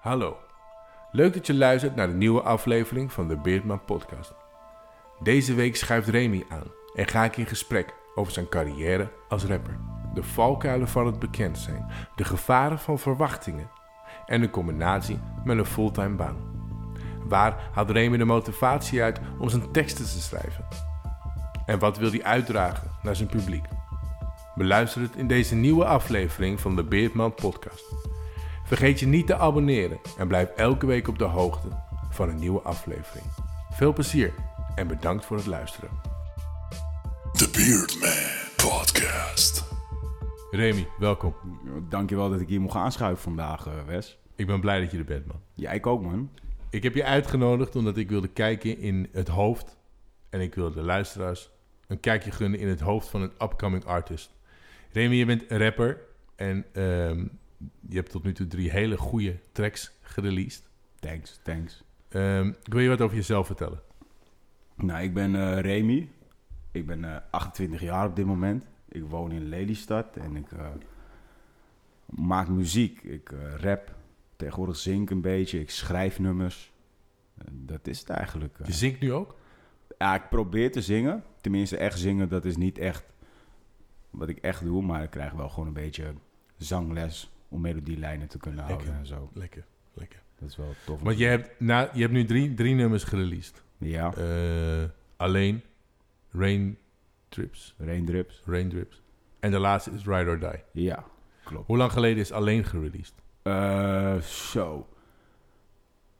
Hallo. Leuk dat je luistert naar de nieuwe aflevering van de Beardman Podcast. Deze week schuift Remy aan en ga ik in gesprek over zijn carrière als rapper. De valkuilen van het bekend zijn, de gevaren van verwachtingen en de combinatie met een fulltime baan. Waar haalt Remy de motivatie uit om zijn teksten te schrijven? En wat wil hij uitdragen naar zijn publiek? Beluister het in deze nieuwe aflevering van de Beardman Podcast. Vergeet je niet te abonneren en blijf elke week op de hoogte van een nieuwe aflevering. Veel plezier en bedankt voor het luisteren. The Beardman Podcast. Remy, welkom. Dankjewel dat ik hier mocht aanschuiven vandaag, eh, Wes. Ik ben blij dat je er bent, man. Ja, ik ook, man. Ik heb je uitgenodigd omdat ik wilde kijken in het hoofd en ik wilde de luisteraars een kijkje gunnen in het hoofd van een upcoming artist. Remy, je bent een rapper en ehm, je hebt tot nu toe drie hele goede tracks gereleased. Thanks, thanks. Ehm, ik wil je wat over jezelf vertellen. Nou, ik ben eh Remy. Ik ben eh, 28 jaar op dit moment. Ik woon in Lelystad en ik eh, maak muziek. Ik eh, rap. Tegenwoordig zing ik een beetje. Ik schrijf nummers. Eh, dat is het eigenlijk. eh. Je zingt nu ook? Ja, ik probeer te zingen. Tenminste, echt zingen, dat is niet echt wat ik echt doe. Maar ik krijg wel gewoon een beetje zangles om melodielijnen te kunnen houden Lekker. en zo. Lekker, lekker. Dat is wel tof. Want je hebt, na, je hebt nu drie, drie nummers gereleased. Ja, Eh, alleen, Rain Trips, raindrips. Raindrips. En de laatste is Ride or Die. Ja, klopt. Hoe lang geleden is alleen gereleased? Eh, zo.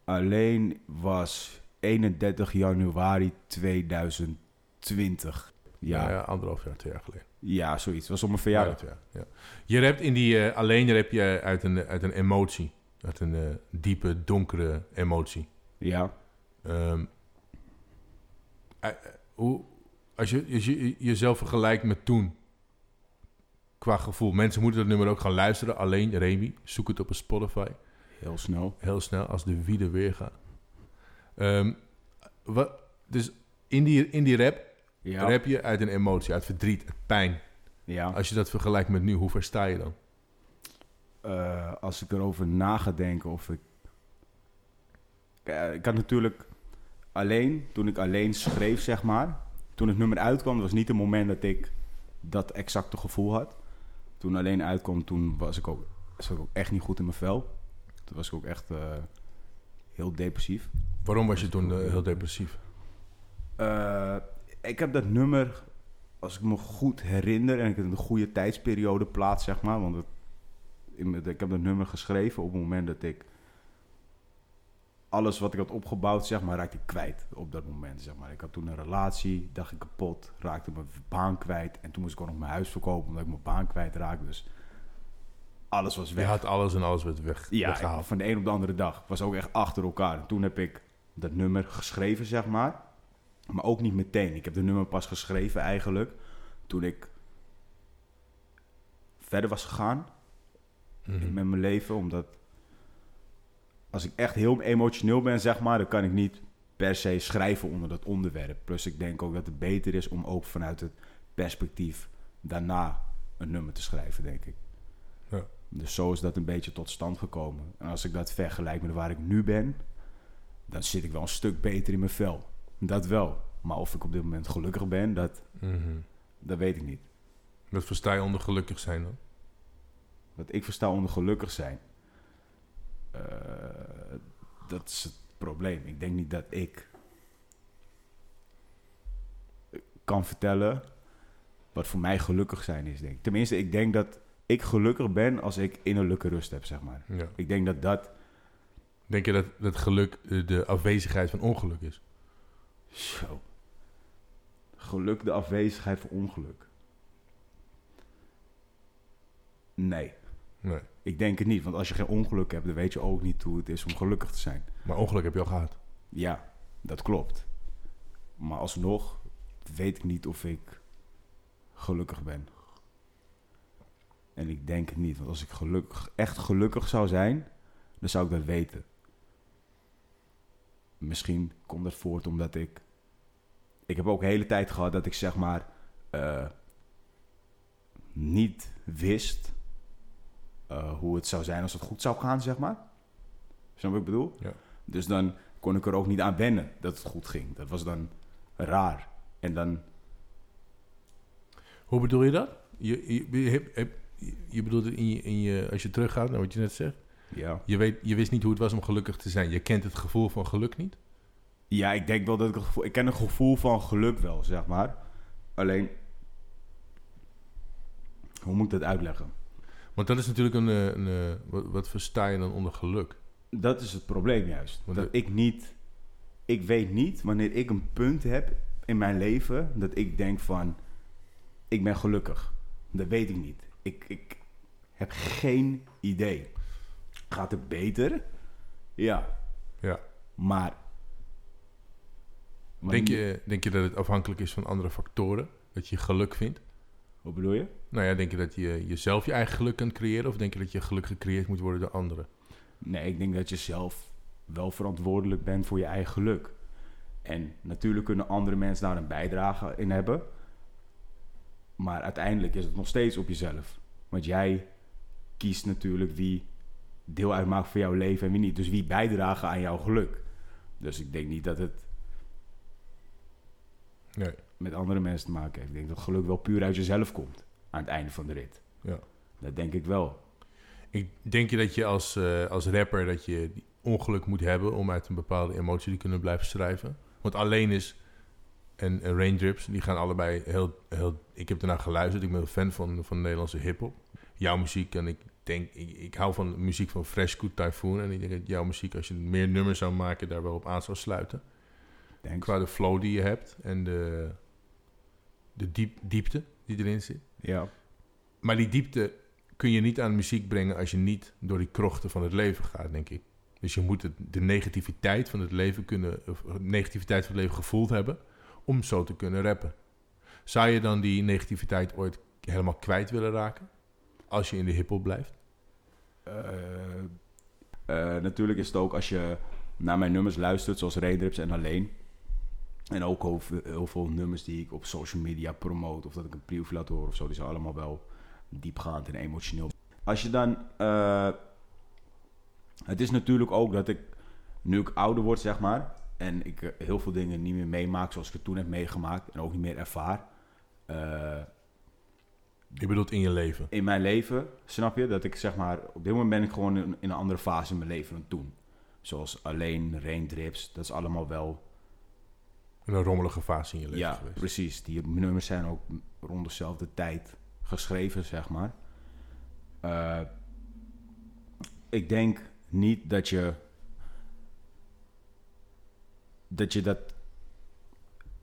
Alleen was 31 januari 2020. Ja, Ja, ja ja, anderhalf jaar, twee jaar geleden. Zoiets. Het was op mijn verjaardag. Ja, ja. Je rapt in die eh, alleen rap je uit een, uit een emotie. Uit een eh, diepe, donkere emotie. Ja. Ehm, eh, hoe, als je, als je jezelf vergelijkt met toen, qua gevoel. Mensen moeten dat nummer ook gaan luisteren. Alleen Remy, zoek het op een Spotify. heel snel. Heel snel, als de wie er weer gaat. Ehm, wat, dus in die, in die rap, Ja. rap je uit een emotie, uit verdriet, uit pijn. ja. Als je dat vergelijkt met nu, hoe ver sta je dan? Eh, als ik erover na ga denken of ik... Eh, ik had natuurlijk alleen, toen ik alleen schreef, zeg maar... Toen het nummer uitkwam, was niet het moment dat ik dat exacte gevoel had. Toen alleen uitkwam, toen was ik ook, was ik ook echt niet goed in mijn vel. Toen was ik ook echt eh, heel depressief. Waarom was je toen eh, heel depressief? Ik heb dat nummer, als ik me goed herinner, en ik het in een goede tijdsperiode plaats, zeg maar. Want het, in mijn- ik heb dat nummer geschreven op het moment dat ik alles wat ik had opgebouwd, zeg maar, raakte ik kwijt op dat moment, zeg maar. Ik had toen een relatie, dacht ik kapot, raakte mijn baan kwijt. En toen moest ik ook nog mijn huis verkopen, omdat ik mijn baan kwijt raakte. Dus alles was Je weg. had alles en alles werd weg, Ja, weggehaald. van de een op de andere dag. Was ook echt achter elkaar. En toen heb ik dat nummer geschreven, zeg maar. Maar ook niet meteen. Ik heb de nummer pas geschreven eigenlijk toen ik verder was gegaan Mhm. met mijn leven. Omdat als ik echt heel emotioneel ben, zeg maar, dan kan ik niet per se schrijven onder dat onderwerp. Plus ik denk ook dat het beter is om ook vanuit het perspectief daarna een nummer te schrijven, denk ik. Ja. Dus zo is dat een beetje tot stand gekomen. En als ik dat vergelijk met waar ik nu ben, dan zit ik wel een stuk beter in mijn vel. Dat wel. Maar of ik op dit moment gelukkig ben, dat, Mhm. dat weet ik niet. Wat versta je onder gelukkig zijn dan? Wat ik versta onder gelukkig zijn, eh, dat is het probleem. Ik denk niet dat ik kan vertellen wat voor mij gelukkig zijn is. Denk. ik. Tenminste, ik denk dat ik gelukkig ben als ik innerlijke rust heb, zeg maar. Ja. Ik denk dat dat Denk je dat, dat geluk de afwezigheid van ongeluk is? Zo. Geluk de afwezigheid van ongeluk. Nee, Nee. ik denk het niet. Want als je geen ongeluk hebt, dan weet je ook niet hoe het is om gelukkig te zijn. Maar ongeluk heb je al gehad. Ja, dat klopt. Maar alsnog weet ik niet of ik gelukkig ben. En ik denk het niet. Want als ik gelukkig, echt gelukkig zou zijn, dan zou ik dat weten. Misschien komt dat voort omdat ik... Ik heb ook de hele tijd gehad dat ik zeg maar... eh, niet wist eh, hoe het zou zijn als het goed zou gaan, zeg maar. Snap wat ik bedoel? Ja. Dus dan kon ik er ook niet aan wennen dat het goed ging. Dat was dan raar. En dan, Hoe bedoel je dat? Je, je, je, je bedoelt het in je, in je, als je teruggaat naar wat je net zegt. Ja. Je, weet, je wist niet hoe het was om gelukkig te zijn. Je kent het gevoel van geluk niet. Ja, ik denk wel dat ik het gevoel... Ik ken het gevoel van geluk wel, zeg maar. Alleen... Hoe moet ik dat uitleggen? Want dat is natuurlijk een... eh, een eh, wat, wat versta je dan onder geluk? Dat is het probleem juist. Want dat de- ik niet... Ik weet niet wanneer ik een punt heb in mijn leven... dat ik denk van... Ik ben gelukkig. Dat weet ik niet. Ik, ik heb geen idee. Gaat het beter? Ja. Ja. Maar... Denk je, denk je dat het afhankelijk is van andere factoren? Dat je geluk vindt? Wat bedoel je? Nou ja, denk je dat je jezelf je eigen geluk kan creëren? Of denk je dat je geluk gecreëerd moet worden door anderen? Nee, ik denk dat je zelf wel verantwoordelijk bent voor je eigen geluk. En natuurlijk kunnen andere mensen daar een bijdrage in hebben. Maar uiteindelijk is het nog steeds op jezelf. Want jij kiest natuurlijk wie deel uitmaakt van jouw leven en wie niet. Dus wie bijdragen aan jouw geluk. Dus ik denk niet dat het Nee. met andere mensen te maken heeft. Ik denk dat geluk wel puur uit jezelf komt. Aan het einde van de rit. Ja. Dat denk ik wel. Ik denk je dat je als, eh, als rapper dat je ongeluk moet hebben om uit een bepaalde emotie te kunnen blijven schrijven? Want alleen is en, en Raindrips, die gaan allebei heel, heel... Ik heb ernaar geluisterd, ik ben een fan van, van Nederlandse hiphop. Jouw muziek en ik denk... Ik, ik hou van muziek van Fresh Good Typhoon en ik denk dat jouw muziek, als je meer nummers zou maken, daar wel op aan zou sluiten. Qua de flow die je hebt en de, de diep, diepte die erin zit. Ja. Maar die diepte kun je niet aan muziek brengen als je niet door die krochten van het leven gaat, denk ik. Dus je moet het, de negativiteit van het leven kunnen, of negativiteit van het leven gevoeld hebben om zo te kunnen rappen. Zou je dan die negativiteit ooit helemaal kwijt willen raken als je in de hiphop blijft? Eh, eh, natuurlijk is het ook als je naar mijn nummers luistert, zoals Raindrips en Alleen. En ook heel veel nummers die ik op social media promote, of dat ik een preview laat horen of zo, die zijn allemaal wel diepgaand en emotioneel. Als je dan. eh, het is natuurlijk ook dat ik, nu ik ouder word, zeg maar, en ik heel veel dingen niet meer meemaak zoals ik het toen heb meegemaakt en ook niet meer ervaar. Je bedoelt in je leven. in mijn leven, snap je? Dat ik zeg maar, op dit moment ben ik gewoon in, in een andere fase in mijn leven dan toen. Zoals alleen, raindrips, dat is allemaal wel... Een rommelige fase in je leven ja, geweest. precies. Die nummers zijn ook rond dezelfde tijd geschreven, zeg maar. Eh, ik denk niet dat je... Dat je dat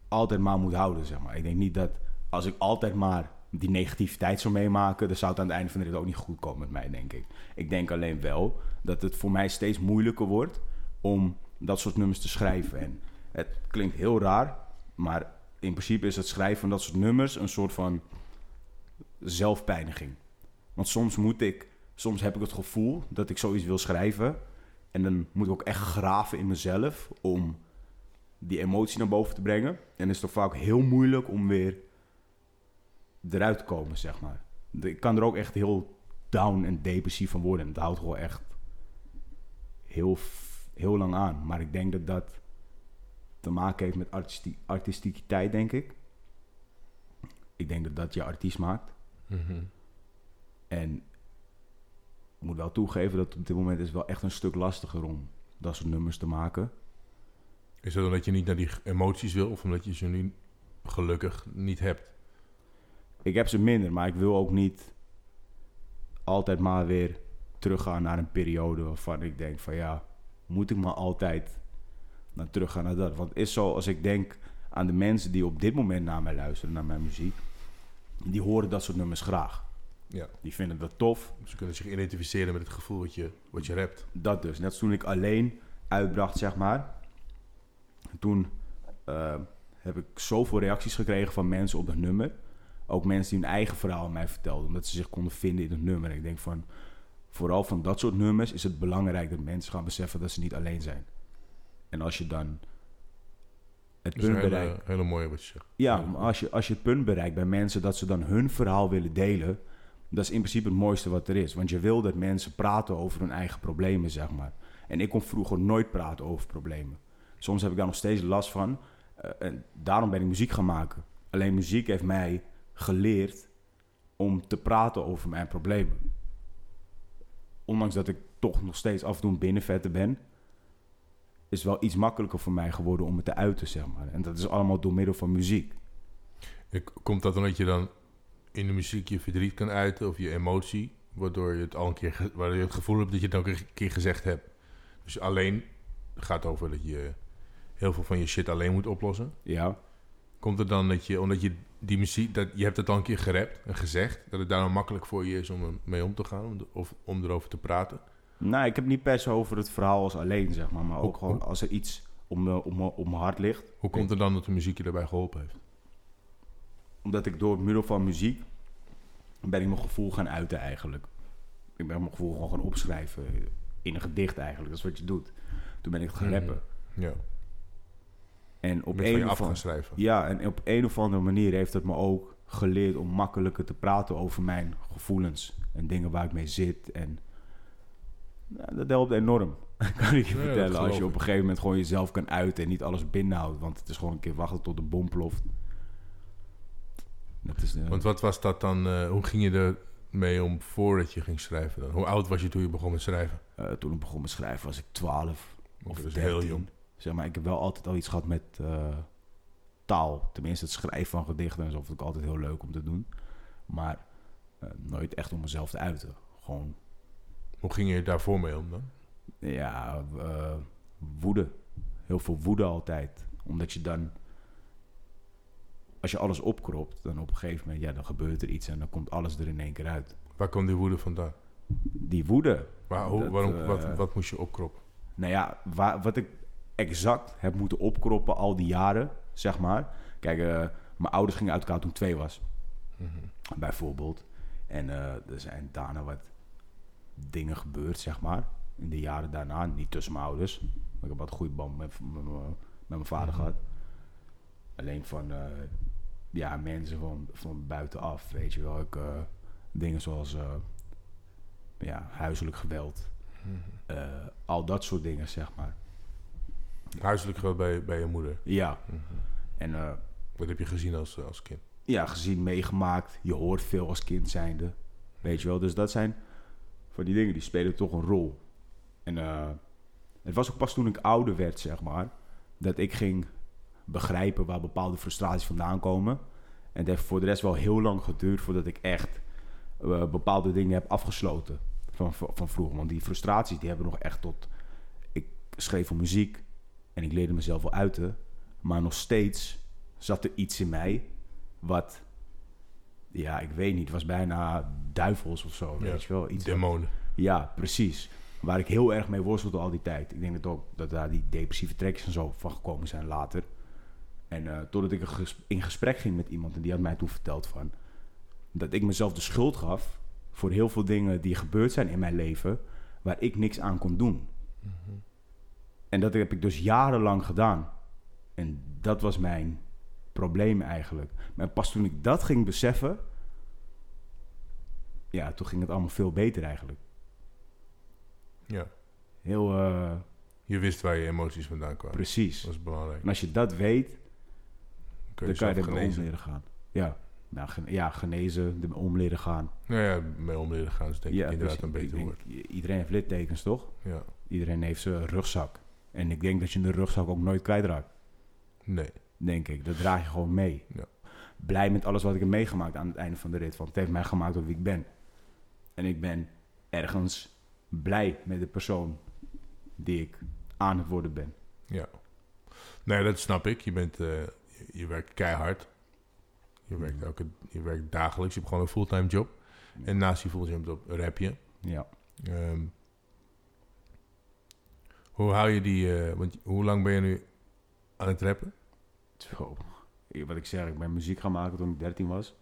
altijd maar moet houden, zeg maar. Ik denk niet dat als ik altijd maar die negativiteit zou meemaken, dan zou het aan het einde van de rit ook niet goed komen met mij, denk ik. Ik denk alleen wel dat het voor mij steeds moeilijker wordt om dat soort nummers te schrijven. En het klinkt heel raar, maar in principe is het schrijven van dat soort nummers een soort van zelfpijniging. Want soms moet ik, soms heb ik het gevoel dat ik zoiets wil schrijven. En dan moet ik ook echt graven in mezelf om die emotie naar boven te brengen. En is het toch vaak heel moeilijk om weer eruit komen, zeg maar. Ik kan er ook echt heel down en depressief van worden. En het houdt gewoon echt heel, heel lang aan. Maar ik denk dat dat te maken heeft met artistie- artistiekiteit, denk ik. Ik denk dat dat je artiest maakt. Mhm. En ik moet wel toegeven dat op dit moment is wel echt een stuk lastiger om dat soort nummers te maken. Is dat omdat je niet naar die emoties wil of omdat je ze nu gelukkig niet hebt? Ik heb ze minder, maar ik wil ook niet altijd maar weer teruggaan naar een periode waarvan ik denk van ja, moet ik maar altijd naar teruggaan naar dat? Want het is zo, als ik denk aan de mensen die op dit moment naar mij luisteren, naar mijn muziek, die horen dat soort nummers graag. Ja. Die vinden dat tof. Ze kunnen zich identificeren met het gevoel wat je, wat je hebt. Dat dus. Net als toen ik alleen uitbracht, zeg maar. Toen eh, heb ik zoveel reacties gekregen van mensen op dat nummer. Ook mensen die hun eigen verhaal aan mij vertelden. Omdat ze zich konden vinden in het nummer. En ik denk van... Vooral van dat soort nummers is het belangrijk dat mensen gaan beseffen dat ze niet alleen zijn. En als je dan het punt bereikt... hele, hele mooie wat je zegt. Ja, maar als je, als je het punt bereikt bij mensen dat ze dan hun verhaal willen delen, dat is in principe het mooiste wat er is. Want je wil dat mensen praten over hun eigen problemen, zeg maar. En ik kon vroeger nooit praten over problemen. Soms heb ik daar nog steeds last van. eh, en daarom ben ik muziek gaan maken. Alleen muziek heeft mij geleerd om te praten over mijn problemen. Ondanks dat ik toch nog steeds af en toe een binnenvetter ben, is het wel iets makkelijker voor mij geworden om het te uiten, zeg maar. En dat is allemaal door middel van muziek. Komt dat omdat je dan in de muziek je verdriet kan uiten of je emotie, waardoor je het al een keer, waardoor je het gevoel hebt dat je het ook een keer gezegd hebt. Dus alleen gaat over dat je heel veel van je shit alleen moet oplossen. Ja, Komt het dan dat je, omdat je die muziek, dat je hebt het al een keer gerapt en gezegd, dat het daarom makkelijk voor je is om mee om te gaan of om erover te praten? Nou, ik heb niet per se over het verhaal als alleen, zeg maar. Maar ook Hoe- gewoon als er iets om, me- om, me- om mijn hart ligt. Hoe komt het dan dat de muziek je daarbij geholpen heeft? Omdat ik door middel van muziek ben ik mijn gevoel gaan uiten eigenlijk. Ik ben mijn gevoel gewoon gaan opschrijven in een gedicht eigenlijk. Dat is wat je doet. Toen ben ik het gaan Mhm. rappen. Ja, En op een, af of gaan an- schrijven. ja, en op een of andere manier heeft het me ook geleerd om makkelijker te praten over mijn gevoelens. En dingen waar ik mee zit. En nou, dat helpt enorm. kan ik je vertellen. Als je op een gegeven moment gewoon jezelf kan uiten en niet alles binnenhoudt. Want het is gewoon een keer wachten tot de bom ploft. Dat is, eh, Want wat was dat dan, eh, hoe ging je ermee om voordat je ging schrijven dan? Hoe oud was je toen je begon met schrijven? eh, toen ik begon met schrijven was ik 12 of Of 13. heel jong. Zeg maar, ik heb wel altijd al iets gehad met eh, taal. Tenminste, het schrijven van gedichten en zo vond ik altijd heel leuk om te doen. Maar eh, nooit echt om mezelf te uiten. Gewoon, Hoe ging je daarvoor mee om dan? ja, eh, woede. Heel veel woede altijd. Omdat je dan, als je alles opkropt, dan op een gegeven moment, ja, dan gebeurt er iets en dan komt alles er in één keer uit. Waar kwam die woede vandaan? Die woede, hoe, Dat, waarom, wat, wat moest je opkroppen? Nou ja, waar, wat ik exact heb moeten opkroppen al die jaren, zeg maar. Kijk, eh, mijn ouders gingen uit elkaar toen ik twee was, bijvoorbeeld. En eh, er zijn daarna wat dingen gebeurd, zeg maar. In de jaren daarna, niet tussen mijn ouders. Maar ik heb wat een goede band met, met, mijn- met mijn vader Mhm. gehad. Alleen van, eh, ja, mensen van, van buitenaf, weet je wel. Ik, dingen zoals, ja, huiselijk geweld. Eh, al dat soort dingen, zeg maar. Huiselijk geweld bij, bij je moeder. Ja. Mhm. En eh, Wat heb je gezien als, als kind? ja, gezien, meegemaakt. Je hoort veel als kind zijnde. Weet je wel. Dus dat zijn van die dingen die spelen toch een rol. En eh, het was ook pas toen ik ouder werd, zeg maar, dat ik ging begrijpen waar bepaalde frustraties vandaan komen. En het heeft voor de rest wel heel lang geduurd voordat ik echt eh, bepaalde dingen heb afgesloten van, van, van vroeger. Want die frustraties die hebben nog echt tot... Ik schreef voor muziek en ik leerde mezelf wel uiten. Maar nog steeds zat er iets in mij wat... Ja, ik weet niet. Het was bijna duivels of zo, Ja, weet je wel. Iets wat- Demonen. ja, precies. Waar ik heel erg mee worstelde al die tijd. Ik denk dat ook dat daar die depressieve trekjes en zo van gekomen zijn later. En eh, totdat ik in gesprek ging met iemand en die had mij toen verteld van dat ik mezelf de schuld gaf voor heel veel dingen die gebeurd zijn in mijn leven waar ik niks aan kon doen. En dat heb ik dus jarenlang gedaan. En dat was mijn probleem eigenlijk. Maar pas toen ik dat ging beseffen, ja, toen ging het allemaal veel beter eigenlijk. Ja. Heel eh, Je wist waar je emoties vandaan kwamen. precies. Dat is belangrijk. En als je dat weet, Kun dan je kan je zelf er mee om genezen. leren gaan. Ja, nou, gen- ja genezen, er mee om leren gaan. Nou ja, mee om leren gaan is denk ik ja, inderdaad precies. een beter woord. Iedereen heeft littekens, toch? Ja. Iedereen heeft zijn rugzak. En ik denk dat je de rugzak ook nooit kwijtraakt. Nee. Denk ik. Dat draag je gewoon mee. Ja. Blij met alles wat ik heb meegemaakt aan het einde van de rit. Want het heeft mij gemaakt tot wie ik ben. En ik ben ergens blij met de persoon die ik aan het worden ben. Ja. Nee, dat snap ik. Je, bent, eh, je, je werkt keihard. Je werkt, Mhm. elke, je werkt dagelijks. Je hebt gewoon een fulltime job. En naast die fulltime job rap je. Ja. Ehm, hoe hou je die... eh, want hoe lang ben je nu aan het rappen? Zo. Wat ik zeg, ik ben muziek gaan maken toen ik 13 was.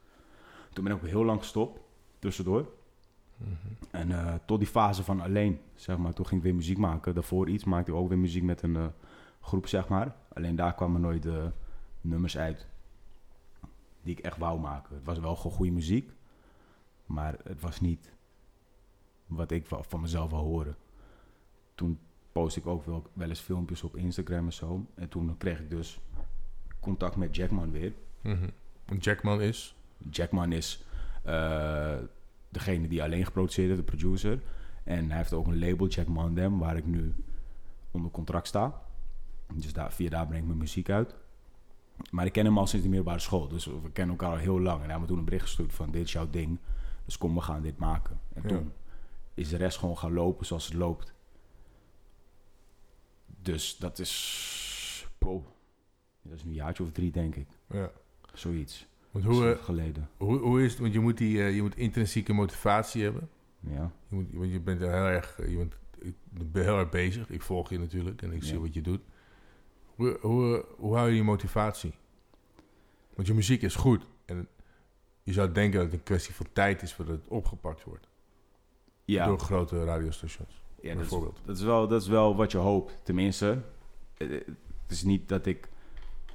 Toen ben ik ook heel lang gestopt, tussendoor. En eh, tot die fase van alleen, zeg maar, toen ging ik weer muziek maken. Daarvoor iets maakte ik ook weer muziek met een eh, groep, zeg maar. Alleen daar kwamen nooit de nummers uit die ik echt wou maken. Het was wel gewoon goede muziek, maar het was niet wat ik van mezelf wou horen. Toen post ik ook wel, wel eens filmpjes op Instagram en zo. En toen kreeg ik dus contact met Jackman weer. En Jackman is? Jackman is eh, degene die alleen geproduceerd heeft, de producer. En hij heeft ook een label, Jack Mandem, waar ik nu onder contract sta. Dus daar, via daar breng ik mijn muziek uit. Maar ik ken hem al sinds de middelbare school. Dus we kennen elkaar al heel lang. En hij heeft me toen een bericht gestuurd van... dit is jouw ding. Dus kom, we gaan dit maken. En Ja. toen is de rest gewoon gaan lopen zoals het loopt. Dus dat is... Dat is een jaartje of drie, denk ik. Ja. Zoiets. Want hoe, eh, geleden. hoe, hoe is het? Want je moet, die, eh, je moet intrinsieke motivatie hebben. Ja. Je, moet, want je bent er heel erg, je bent, heel erg bezig. Ik volg je natuurlijk en ik zie wat je doet. Hoe, hoe, hoe hou je die motivatie? Want je muziek is goed. En je zou denken dat het een kwestie van tijd is voordat het opgepakt wordt. Ja. Door grote radiostations. Ja, dat is, bijvoorbeeld. dat, is wel, dat is wel wat je hoopt. Tenminste, eh, het is niet dat ik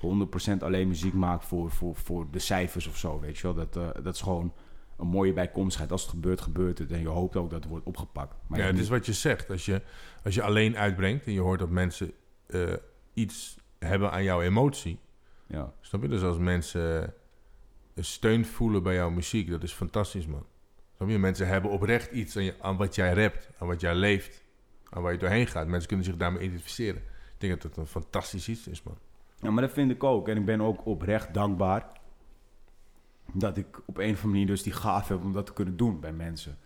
100% alleen muziek maak voor, voor, voor de cijfers of zo, weet je wel. Dat, eh, dat is gewoon een mooie bijkomstigheid. Als het gebeurt, gebeurt het. En je hoopt ook dat het wordt opgepakt. Maar ja, het is wat je zegt. Als je, als je alleen uitbrengt en je hoort dat mensen eh, iets hebben aan jouw emotie. ja. Snap je? Dus als mensen eh, steun voelen bij jouw muziek, dat is fantastisch, man. Je? Mensen hebben oprecht iets aan, je, aan wat jij rapt, aan wat jij leeft, aan waar je doorheen gaat. Mensen kunnen zich daarmee identificeren. Ik denk dat dat een fantastisch iets is, man. ja, maar dat vind ik ook. En ik ben ook oprecht dankbaar dat ik op een of andere manier dus die gaaf heb om dat te kunnen doen bij mensen.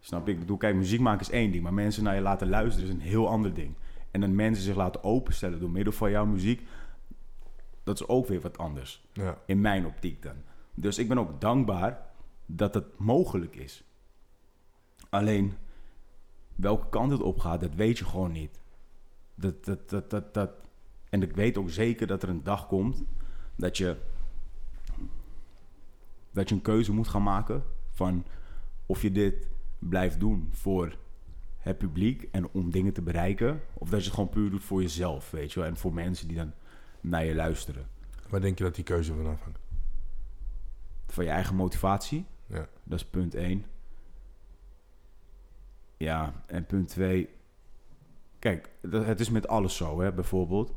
Snap je? Ik bedoel, kijk, muziek maken is één ding, maar mensen naar je laten luisteren is een heel ander ding. En dat mensen zich laten openstellen door middel van jouw muziek, dat is ook weer wat anders. Ja. In mijn optiek dan. Dus ik ben ook dankbaar dat het mogelijk is. Alleen, welke kant het op gaat, dat weet je gewoon niet. Dat, dat, dat, dat, dat. En ik weet ook zeker dat er een dag komt dat je, dat je een keuze moet gaan maken van of je dit blijft doen voor het publiek en om dingen te bereiken, of dat je het gewoon puur doet voor jezelf, weet je wel, en voor mensen die dan naar je luisteren. Waar denk je dat die keuze van afhangt? Van je eigen motivatie, Ja. dat is punt 1. Ja, en punt 2. Kijk, het is met alles zo, hè, bijvoorbeeld.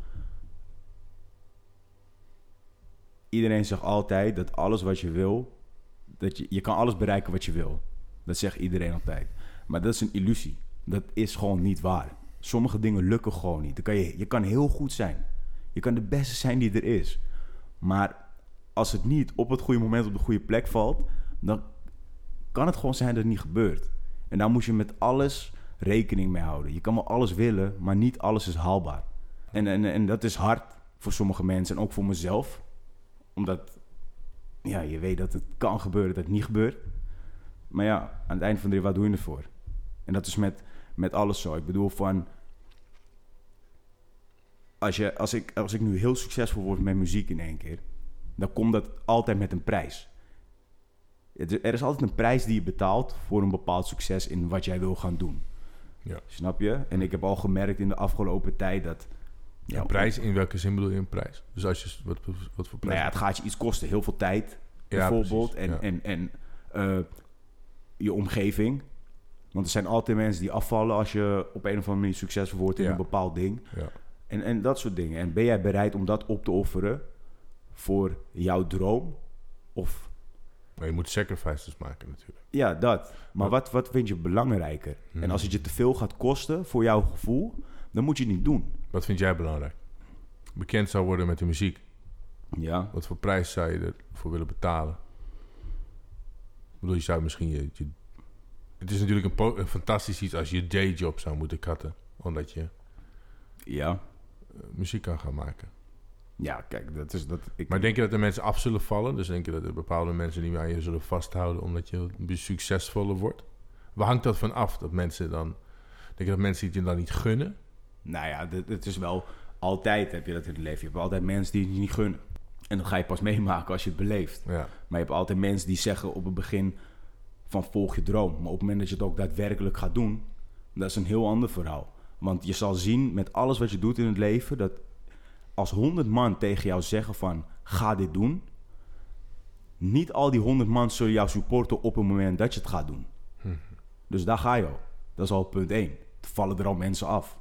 Iedereen zegt altijd dat alles wat je wil, dat je, je kan alles bereiken wat je wil. Dat zegt iedereen altijd. Maar dat is een illusie. Dat is gewoon niet waar. Sommige dingen lukken gewoon niet. Dan kan je, je kan heel goed zijn. Je kan de beste zijn die er is. Maar als het niet op het goede moment op de goede plek valt, dan kan het gewoon zijn dat het niet gebeurt. En daar moet je met alles rekening mee houden. Je kan wel alles willen, maar niet alles is haalbaar. En, en, en dat is hard voor sommige mensen en ook voor mezelf. Omdat ja, je weet dat het kan gebeuren, dat het niet gebeurt. Maar ja, aan het eind van de rit, waar doe je het voor? En dat is met, met alles zo. Ik bedoel van... Als, je, als, ik, als ik nu heel succesvol word met muziek in één keer... dan komt dat altijd met een prijs. Er is altijd een prijs die je betaalt voor een bepaald succes in wat jij wil gaan doen. Ja. Snap je? En ik heb al gemerkt in de afgelopen tijd dat... Ja, prijs, in welke zin bedoel je een prijs? Dus als je, wat, wat voor prijs? Nou ja, het gaat je iets kosten. Heel veel tijd, bijvoorbeeld. en en, en eh, je omgeving. Want er zijn altijd mensen die afvallen als je op een of andere manier succesvol wordt in een bepaald ding. Ja. En, en dat soort dingen. En ben jij bereid om dat op te offeren voor jouw droom? Of Maar je moet sacrifices maken natuurlijk. ja, dat. Maar Wat- wat, vind je belangrijker? Hmm. En als het je te veel gaat kosten voor jouw gevoel, dan moet je het niet doen. Wat vind jij belangrijk? Bekend zou worden met de muziek. Ja. Wat voor prijs zou je ervoor willen betalen? Ik bedoel, je zou misschien je... je- het is natuurlijk een, fantastisch iets als je dayjob zou moeten cutten. Omdat je Ja. eh, muziek kan gaan maken. Ja, kijk, dat is dat. Ik, Maar denk je dat er mensen af zullen vallen? Dus denk je dat er bepaalde mensen meer aan je zullen vasthouden... omdat je succesvoller wordt? Waar hangt dat van af? Dat mensen dan... Denk je dat mensen het je dan niet gunnen? Nou ja, het is wel altijd heb je dat in het leven. Je hebt altijd mensen die het je niet gunnen. En dat ga je pas meemaken als je het beleeft. Ja. Maar je hebt altijd mensen die zeggen op het begin van volg je droom. Maar op het moment dat je het ook daadwerkelijk gaat doen, dat is een heel ander verhaal. Want je zal zien met alles wat je doet in het leven, dat als honderd man tegen jou zeggen van ga dit doen, niet al die honderd man zullen jou supporten op het moment dat je het gaat doen. Dus daar ga je al. Dat is al punt één. Er vallen er al mensen af.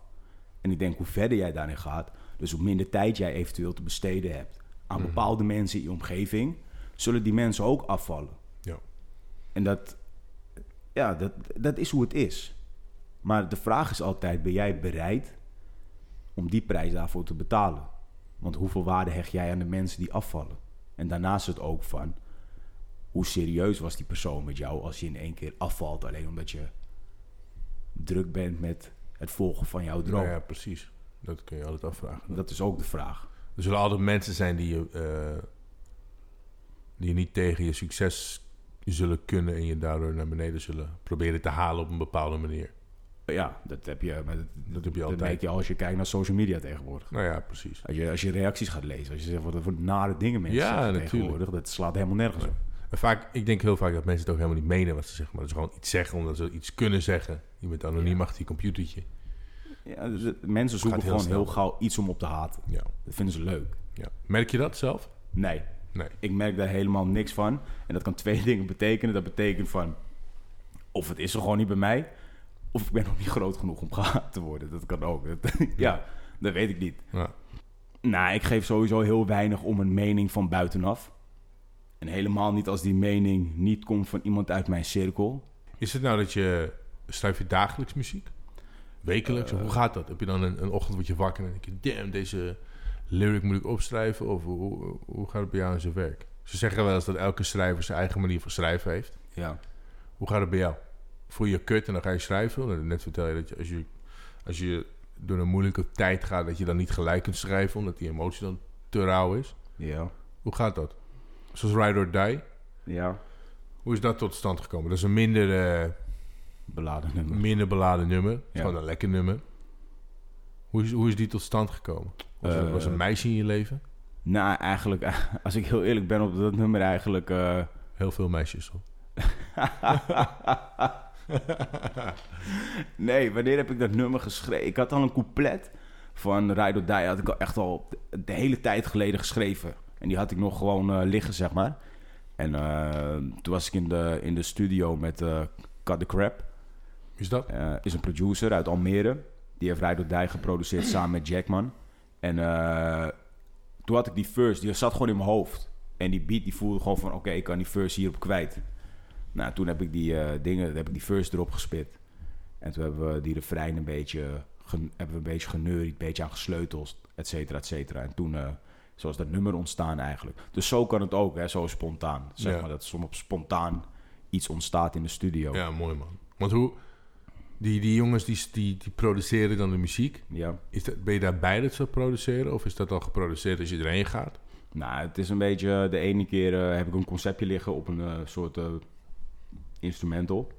En ik denk, hoe verder jij daarin gaat, dus hoe minder tijd jij eventueel te besteden hebt aan Mhm. bepaalde mensen in je omgeving, zullen die mensen ook afvallen. Ja. En dat, ja, dat, dat is hoe het is. Maar de vraag is altijd, ben jij bereid om die prijs daarvoor te betalen? Want hoeveel waarde hecht jij aan de mensen die afvallen? En daarnaast het ook van, hoe serieus was die persoon met jou als je in één keer afvalt alleen omdat je druk bent met het volgen van jouw droom? Nou ja, precies. Dat kun je altijd afvragen. Dat is ook de vraag. Er zullen altijd mensen zijn die je, eh, die je niet tegen je succes zullen kunnen en je daardoor naar beneden zullen proberen te halen op een bepaalde manier. Ja, dat heb je, maar dat, Dat heb je dat altijd. merk je als je kijkt naar social media tegenwoordig. Nou ja, precies. Als je, als je reacties gaat lezen, als je zegt wat voor nare dingen mensen Ja, zeggen tegenwoordig, dat slaat helemaal nergens op. En vaak, ik denk heel vaak dat mensen het ook helemaal niet menen wat ze zeggen, maar dat ze gewoon iets zeggen omdat ze iets kunnen zeggen. Je bent anoniem Ja. achter je computertje. Ja, dus mensen zoeken heel gewoon snel. heel gauw iets om op te haten. Ja. Dat vinden ze leuk. ja. Merk je dat zelf? Nee, Nee. ik merk daar helemaal niks van. En dat kan twee dingen betekenen. Dat betekent van, of het is er gewoon niet bij mij, of ik ben nog niet groot genoeg om gehaat te worden. Dat kan ook. Dat- ja, dat weet ik niet. Ja. Nou, ik geef sowieso heel weinig om een mening van buitenaf. En helemaal niet als die mening niet komt van iemand uit mijn cirkel. Is het nou dat je, schrijf je dagelijks muziek? Wekelijks? Eh. hoe gaat dat? Heb je dan een, een ochtend word je wakker en denk je, damn, deze lyric moet ik opschrijven? Of hoe, hoe, hoe gaat het bij jou in zijn werk? Ze zeggen wel eens dat elke schrijver zijn eigen manier van schrijven heeft. Ja. Hoe gaat het bij jou? Voel je kut en dan ga je schrijven? Net vertel je dat je als, je als je door een moeilijke tijd gaat, dat je dan niet gelijk kunt schrijven, omdat die emotie dan te rauw is. Ja. Hoe gaat dat? Zoals Ride or Die. Ja. Hoe is dat tot stand gekomen? Dat is een minder, eh, Beladen nummer. minder beladen nummer. Het is Ja. Gewoon een lekker nummer. Hoe is, hoe is die tot stand gekomen? Was, er, Eh, was er een meisje in je leven? Nou, eigenlijk, als ik heel eerlijk ben op dat nummer eigenlijk... eh, Heel veel meisjes. Hoor. nee, wanneer heb ik dat nummer geschreven? Ik had al een couplet van Ride or Die, had ik al echt al de hele tijd geleden geschreven. En die had ik nog gewoon eh, liggen, zeg maar. En eh, toen was ik in de, in de studio met eh Cut the Crap. Wie is dat? Is een producer uit Almere. Die heeft Ride or Die geproduceerd samen met Jackman. En toen had ik die verse, die zat gewoon in mijn hoofd. En die beat die voelde gewoon van, oké, ik kan die verse hierop kwijt. Nou, toen heb ik die eh, dingen, heb ik die verse erop gespit. En toen hebben we die refrein een beetje, gen- hebben we een beetje geneuried, een beetje aan gesleuteld, et cetera, et cetera. En toen, eh zoals dat nummer ontstaan eigenlijk. Dus zo kan het ook, hè, zo spontaan. Zeg Ja. maar dat soms spontaan iets ontstaat in de studio. Ja, mooi man. Want hoe... Die, die jongens die, die, die produceren dan de muziek. ja. Is dat, ben je daarbij dat ze produceren? Of is dat al geproduceerd als je erheen gaat? Nou, het is een beetje... De ene keer eh, heb ik een conceptje liggen op een eh, soort instrumental.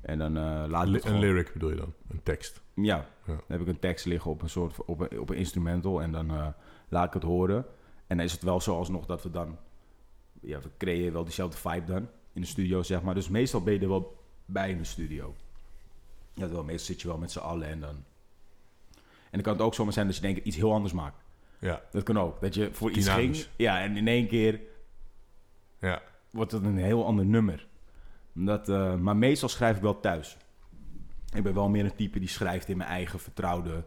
En dan eh, laat ik Li- een lyric bedoel je dan? Een tekst? Ja, Ja. dan heb ik een tekst liggen op een soort op een, op een instrumental en dan eh, laat ik het horen. En dan is het wel zo alsnog dat we dan, ja, we creëren wel diezelfde vibe dan in de studio, zeg maar. Dus meestal ben je er wel bij in de studio. Ja, wel, meestal zit je wel met z'n allen en dan. En dan kan het ook zomaar zijn dat je denkt iets heel anders maakt. Ja, Dat kan ook. Dat je voor iets ging, ja, en in één keer ja. wordt het een heel ander nummer. Eh, maar meestal schrijf ik wel thuis. Ik ben wel meer een type die schrijft in mijn eigen vertrouwde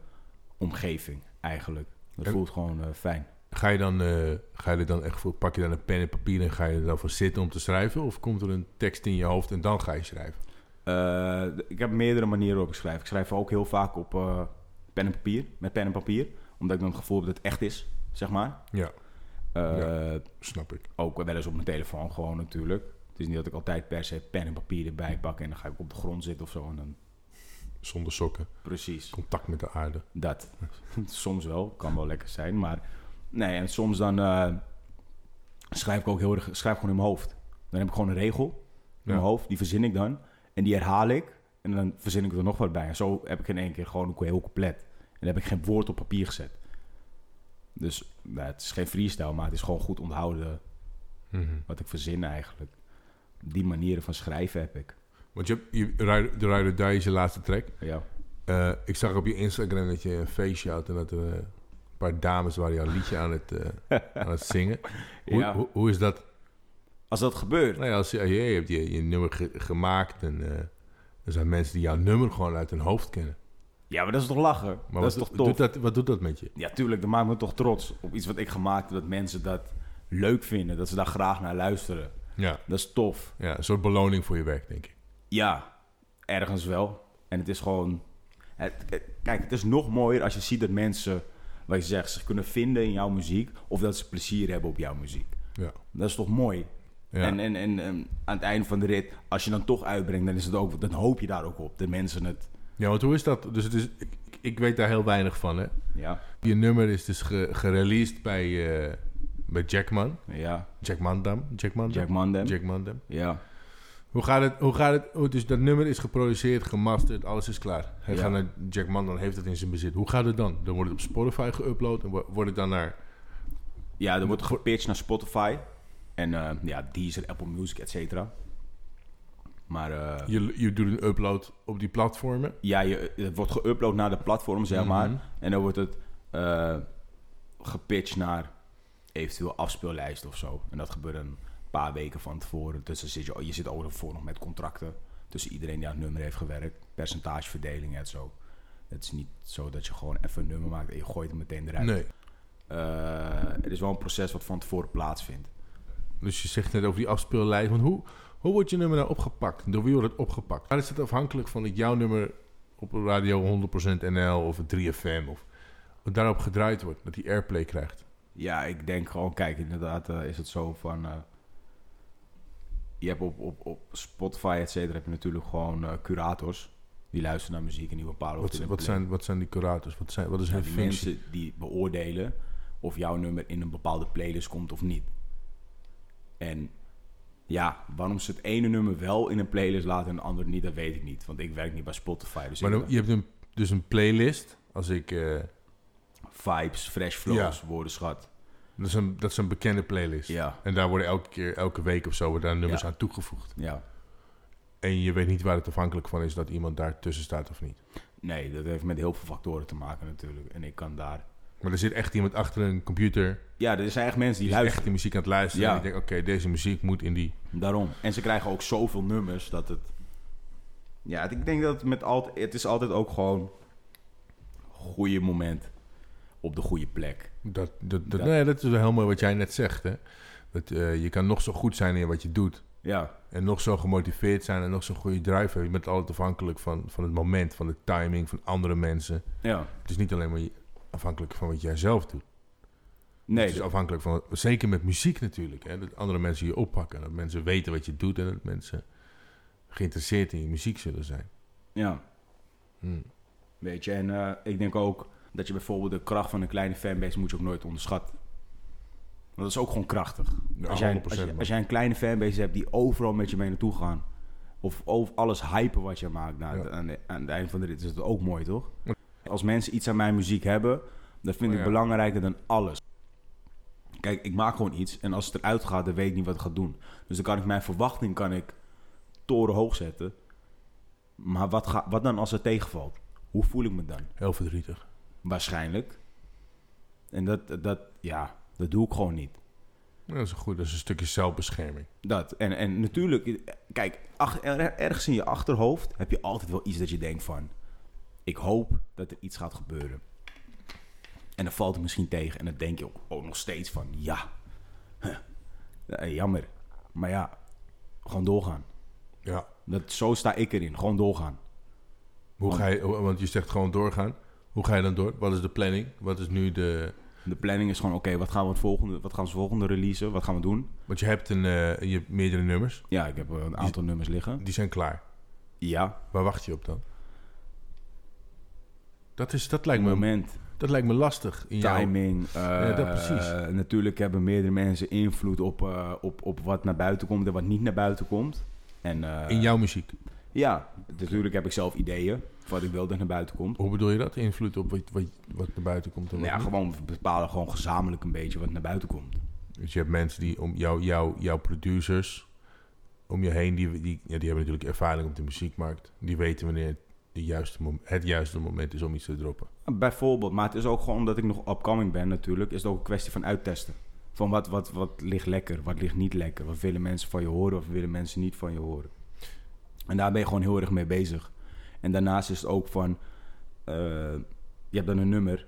omgeving, eigenlijk. Dat En- voelt gewoon eh, fijn. Ga je dan, eh, ga je er dan echt voor, pak je dan een pen en papier en ga je er dan voor zitten om te schrijven? Of komt er een tekst in je hoofd en dan ga je schrijven? Ik heb meerdere manieren waarop ik schrijf. Ik schrijf ook heel vaak op pen en papier, met pen en papier. Omdat ik dan het gevoel heb dat het echt is, zeg maar. Ja, Ja. snap ik. Ook wel eens op mijn telefoon gewoon natuurlijk. Het is niet dat ik altijd per se pen en papier erbij pak... en dan ga ik op de grond zitten of zo. En dan, Zonder sokken, precies. contact met de aarde. Dat. soms wel, kan wel lekker zijn. Maar nee, en soms dan eh, schrijf ik ook heel erg, schrijf gewoon in mijn hoofd. Dan heb ik gewoon een regel in Ja. mijn hoofd, die verzin ik dan. En die herhaal ik. En dan verzin ik er nog wat bij. En zo heb ik in één keer gewoon een heel compleet. En dan heb ik geen woord op papier gezet. Dus nou, het is geen freestyle, maar het is gewoon goed onthouden Mhm. wat ik verzin eigenlijk. Die manieren van schrijven heb ik. Want je, hebt- je, de Rider Die is je laatste track. Ja. Eh, ik zag op je Instagram dat je een feestje had en dat er eh, een paar dames waren jouw liedje aan het, eh, aan het zingen. Hoe, Ja. hoe, hoe is dat? Als dat gebeurt, Nou ja, als je, je, je hebt je, je nummer ge- gemaakt en er zijn mensen die jouw nummer gewoon uit hun hoofd kennen. Ja, maar dat is toch lachen? Maar dat wat, is toch doet tof? dat, wat doet dat met je? Ja, tuurlijk. Dat maakt me toch trots op iets wat ik gemaakt heb. Dat mensen dat leuk vinden. Dat ze daar graag naar luisteren. Ja. Dat is tof. ja, een soort beloning voor je werk, denk ik. Ja, ergens wel. En het is gewoon... Het, het- kijk, het is nog mooier als je ziet dat mensen, wat je zegt, zich kunnen vinden in jouw muziek. Of dat ze plezier hebben op jouw muziek. Ja. Dat is toch mooi? Ja. En, en, en, en aan het einde van de rit, als je dan toch uitbrengt, dan, is het ook, dan hoop je daar ook op. Dat mensen het... ja, want hoe is dat? Dus het is, ik, ik weet daar heel weinig van, hè. Ja, Je nummer is dus ge, gereleased bij, eh, bij Jackman. ja. Jack Mandam. Jack Mandam. Jack. Jack Mandam. Ja. Hoe gaat het? Hoe gaat het? hoe- dus dat nummer is geproduceerd, gemasterd, alles is klaar. Hij Ja. gaat naar Jack Mandam, heeft het in zijn bezit. Hoe gaat het dan? Dan wordt het op Spotify geüpload en wo- wordt het dan naar... Ja, er wordt gepitcht naar Spotify. En eh, ja, Deezer, Apple Music, et cetera. Maar eh, Je, je doet een upload op die platformen. ja, je, het wordt geüpload naar de platform, zeg Mhm. maar. En dan wordt het eh, gepitcht naar eventueel afspeellijst of zo. En dat gebeurt een paar weken van tevoren. Dus dan zit je, je zit ook ervoor nog met contracten. Tussen iedereen die aan het nummer heeft gewerkt. Percentageverdeling en zo. Het is niet zo dat je gewoon even een nummer maakt en je gooit het meteen eruit. Nee. Eh, het is wel een proces wat van tevoren plaatsvindt. Dus je zegt net over die afspeellijst. Want hoe, hoe wordt je nummer nou opgepakt? Door wie wordt het opgepakt? Waar is het afhankelijk van dat jouw nummer op radio 100% NL of 3FM of daarop gedraaid wordt? Dat die airplay krijgt? Ja, ik denk gewoon, kijk, inderdaad eh, is het zo van... eh, je hebt op, op, op Spotify, et cetera, heb je natuurlijk gewoon eh, curators. Die luisteren naar muziek en die bepalen Wat, wat, zijn, wat zijn die curators? Wat, zijn, wat is hun functie? mensen die beoordelen of jouw nummer in een bepaalde playlist komt of niet. En ja, waarom ze het ene nummer wel in een playlist laten en het andere niet, dat weet ik niet. Want ik werk niet bij Spotify. Dus Maar dan, je hebt een, dus een playlist. Als ik, vibes, fresh flows, woordenschat. dat, is een, dat is een bekende playlist. Ja, En daar worden elke keer, elke week of zo, worden daar nummers Ja. aan toegevoegd. ja. En je weet niet waar het afhankelijk van is dat iemand daar tussen staat of niet. Nee, dat heeft met heel veel factoren te maken natuurlijk. En ik kan daar... Maar er zit echt iemand achter een computer. Ja, er zijn echt mensen Die die is echt luisteren. die muziek aan het luisteren. Ja. En die denkt, oké, deze muziek moet in die... Daarom. En ze krijgen ook zoveel nummers dat het... Ja, ik denk dat het met altijd... Het is altijd ook gewoon... Goede moment. Op de goede plek. Dat, dat, dat, Dat- Nee, dat is wel heel mooi wat jij net zegt. Hè? Dat, eh, je kan nog zo goed zijn in wat je doet. Ja, En nog zo gemotiveerd zijn en nog zo'n goede drive hebben. Je bent altijd afhankelijk van, van het moment, van de timing, van andere mensen. ja. Het is niet alleen maar afhankelijk van wat jij zelf doet. Nee, het is afhankelijk van, zeker met muziek natuurlijk. Hè? Dat andere mensen je oppakken. Dat mensen weten wat je doet en dat mensen geïnteresseerd in je muziek zullen zijn. ja. Hm. Weet je, en eh, ik denk ook dat je bijvoorbeeld de kracht van een kleine fanbase moet je ook nooit onderschatten. Want dat is ook gewoon krachtig. Ja, als, jij, 100% als, je- als jij een kleine fanbase hebt die overal met je mee naartoe gaan. Of over alles hypen wat je maakt. Nou, Ja. aan, de- aan het einde van de rit is het ook mooi, toch? Als mensen iets aan mijn muziek hebben, dat vind Oh, ik ja. belangrijker dan alles. Kijk, ik maak gewoon iets en als het eruit gaat, dan weet ik niet wat het gaat doen. Dus dan kan ik mijn verwachting kan ik torenhoog zetten. Maar wat, ga, wat dan als het tegenvalt? Hoe voel ik me dan? Heel verdrietig. Waarschijnlijk. En dat, dat, ja, dat doe ik gewoon niet. Ja, Dat is goed. Dat is een stukje zelfbescherming. Dat. En, en natuurlijk, kijk, ach- er- ergens in je achterhoofd heb je altijd wel iets dat je denkt van... Ik hoop dat er iets gaat gebeuren. En dan valt het misschien tegen. En dan denk je ook, ook nog steeds van, ja, huh, eh, jammer. Maar ja, gewoon doorgaan. Ja. Dat, zo sta ik erin, gewoon doorgaan. Hoe ga je, want je zegt gewoon doorgaan. Hoe ga je dan door? Wat is de planning? Wat is nu de... De planning is gewoon, oké, wat gaan we het volgende, wat gaan we volgende releasen? Wat gaan we doen? Want je hebt een, eh, je hebt meerdere nummers. Ja, ik heb een aantal nummers liggen. Die zijn klaar. Ja, Waar wacht je op dan? Dat, is, dat, lijkt, me, moment. dat lijkt me lastig. In jouw- timing. eh, Ja, dat precies. Natuurlijk hebben meerdere mensen invloed op, eh, op, op wat naar buiten komt en wat niet naar buiten komt. En, eh, in jouw muziek. Ja, natuurlijk heb ik zelf ideeën wat ik wil dat naar buiten komt. Hoe bedoel je dat? Invloed op wat, wat, wat naar buiten komt? En Nou ja, gewoon we bepalen gewoon gezamenlijk een beetje wat naar buiten komt. Dus je hebt mensen die om jou, jou, jouw producers om je heen, die, die, ja, die hebben natuurlijk ervaring op de muziekmarkt. Die weten wanneer de juiste mom- het juiste moment is om iets te droppen. Bijvoorbeeld, maar het is ook gewoon omdat ik nog upcoming ben natuurlijk, is het ook een kwestie van uittesten. Van wat, wat, wat ligt lekker, wat ligt niet lekker. Wat willen mensen van je horen, of willen mensen niet van je horen. En daar ben je gewoon heel erg mee bezig. En daarnaast is het ook van, eh, je hebt dan een nummer,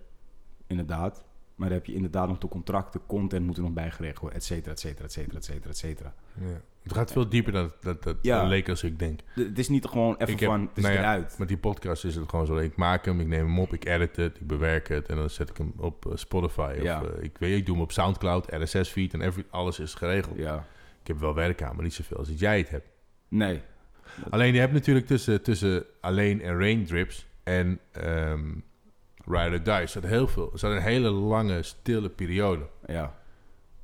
inderdaad. Maar dan heb je inderdaad nog de contracten, content moet er nog bijgeregeld worden, et cetera, et cetera, et cetera, et cetera, et cetera. Ja. Het gaat veel dieper dan dat, dat, Ja. leek als ik denk. De- Het is niet gewoon even heb- van, het is nou ja, eruit. Met die podcast is het gewoon zo. Ik maak hem, ik neem hem op, ik edit het, ik bewerk het en dan zet ik hem op eh, Spotify. Of, Ja. eh, ik weet, ik doe hem op Soundcloud, RSS-feed en every, alles is geregeld. Ja. Ik heb wel werk aan, maar niet zoveel als dat jij het hebt. Nee. Alleen je hebt natuurlijk tussen, tussen alleen en raindrips en ehm Ride or Die zat heel veel. Er zat een hele lange stille periode. Ja.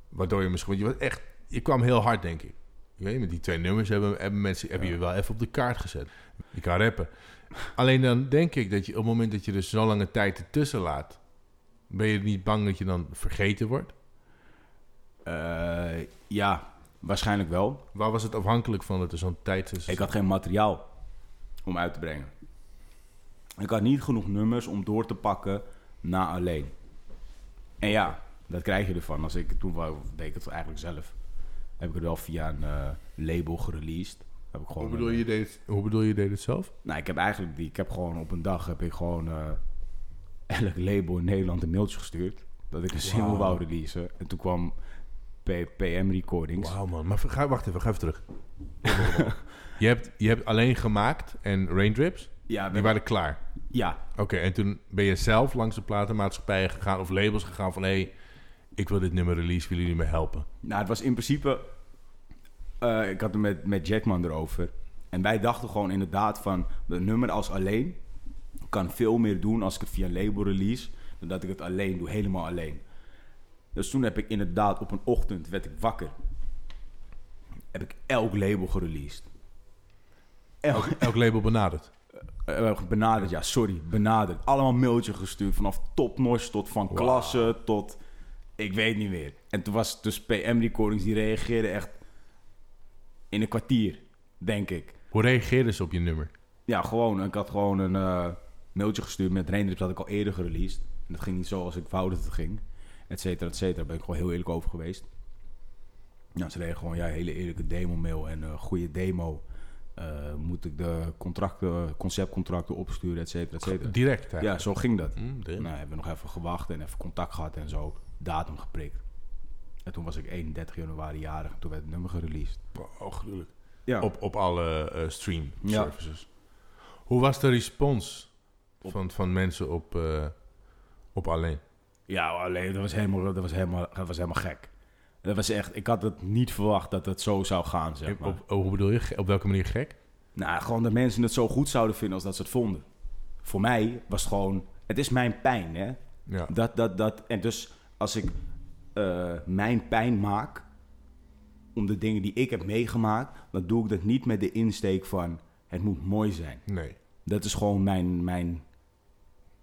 Waardoor je misschien, want je was echt, je kwam heel hard denk ik. Je weet, met die twee nummers hebben, hebben mensen hebben je wel even op de kaart gezet. Je kan rappen. Alleen dan denk ik dat je op het moment dat je dus zo lange tijd ertussen laat, ben je niet bang dat je dan vergeten wordt? Eh, ja, waarschijnlijk wel. Waar was het afhankelijk van dat er zo'n tijd tussen Ik had geen materiaal om uit te brengen. Ik had niet genoeg nummers om door te pakken na alleen. En ja, dat krijg je ervan. Als ik toen deed ik het eigenlijk zelf. Heb ik het wel via een eh, label gereleased. Heb ik gewoon Hoe bedoel, een- je deed, het- hoe bedoel je deed het zelf? Nou, ik heb eigenlijk die, ik heb gewoon op een dag heb ik gewoon eh, elk label in Nederland een mailtje gestuurd dat ik een single wou releasen. En toen kwam PM Recordings. Wauw man, maar ga, wacht even, ga even terug. je, hebt, je hebt alleen gemaakt en raindrips, Ja, die waren klaar. ja, Oké, en toen ben je zelf langs de platenmaatschappijen gegaan of labels gegaan van... hé, hey, ik wil dit nummer release, willen jullie me helpen? Nou, het was in principe. eh, ik had het met, met Jackman erover. En wij dachten gewoon inderdaad van. Een nummer als alleen. kan veel meer doen als ik het via label release. dan dat ik het alleen doe, helemaal alleen. Dus toen heb ik inderdaad op een ochtend. werd ik wakker. Heb ik elk label gereleased. Elk, Elk label benaderd. eh, benaderd, ja, sorry, benaderd. Allemaal mailtje gestuurd. Vanaf topnotch tot van Wauw. klasse tot... Ik weet niet meer. En toen was het dus PM Recordings, die reageerden echt in een kwartier, denk ik. Hoe reageerden ze op je nummer? Ja, gewoon. Ik had gewoon een eh, mailtje gestuurd met Raindrips dat ik al eerder gereleased. En dat ging niet zoals ik wou dat het ging. Et cetera, et cetera. Daar ben ik gewoon heel eerlijk over geweest. Ja, ze reden gewoon, ja, hele eerlijke demo-mail en een goede demo. Eh, moet ik de contracten, conceptcontracten opsturen, et cetera, et cetera. Direct Ja, eigenlijk. zo ging dat. Direct. Nou, hebben we nog even gewacht en even contact gehad en zo. Datum geprikt. En toen was ik 31 januari jarig en toen werd het nummer gereleased. Oh, gruwelijk. Ja. Op, op alle eh, stream Ja. services. Hoe was de respons van, van mensen op, eh, op alleen? Ja, alleen dat was helemaal, dat was helemaal, dat was helemaal gek. Dat was echt, ik had het niet verwacht dat het zo zou gaan, zeg maar. Op, oh, hoe bedoel je? Op welke manier gek? Nou, gewoon dat mensen het zo goed zouden vinden als dat ze het vonden. Voor mij was het gewoon, het is mijn pijn, hè. Ja. Dat, dat, dat, en dus als ik eh, mijn pijn maak om de dingen die ik heb meegemaakt, dan doe ik dat niet met de insteek van het moet mooi zijn. Nee. Dat is gewoon mijn, mijn.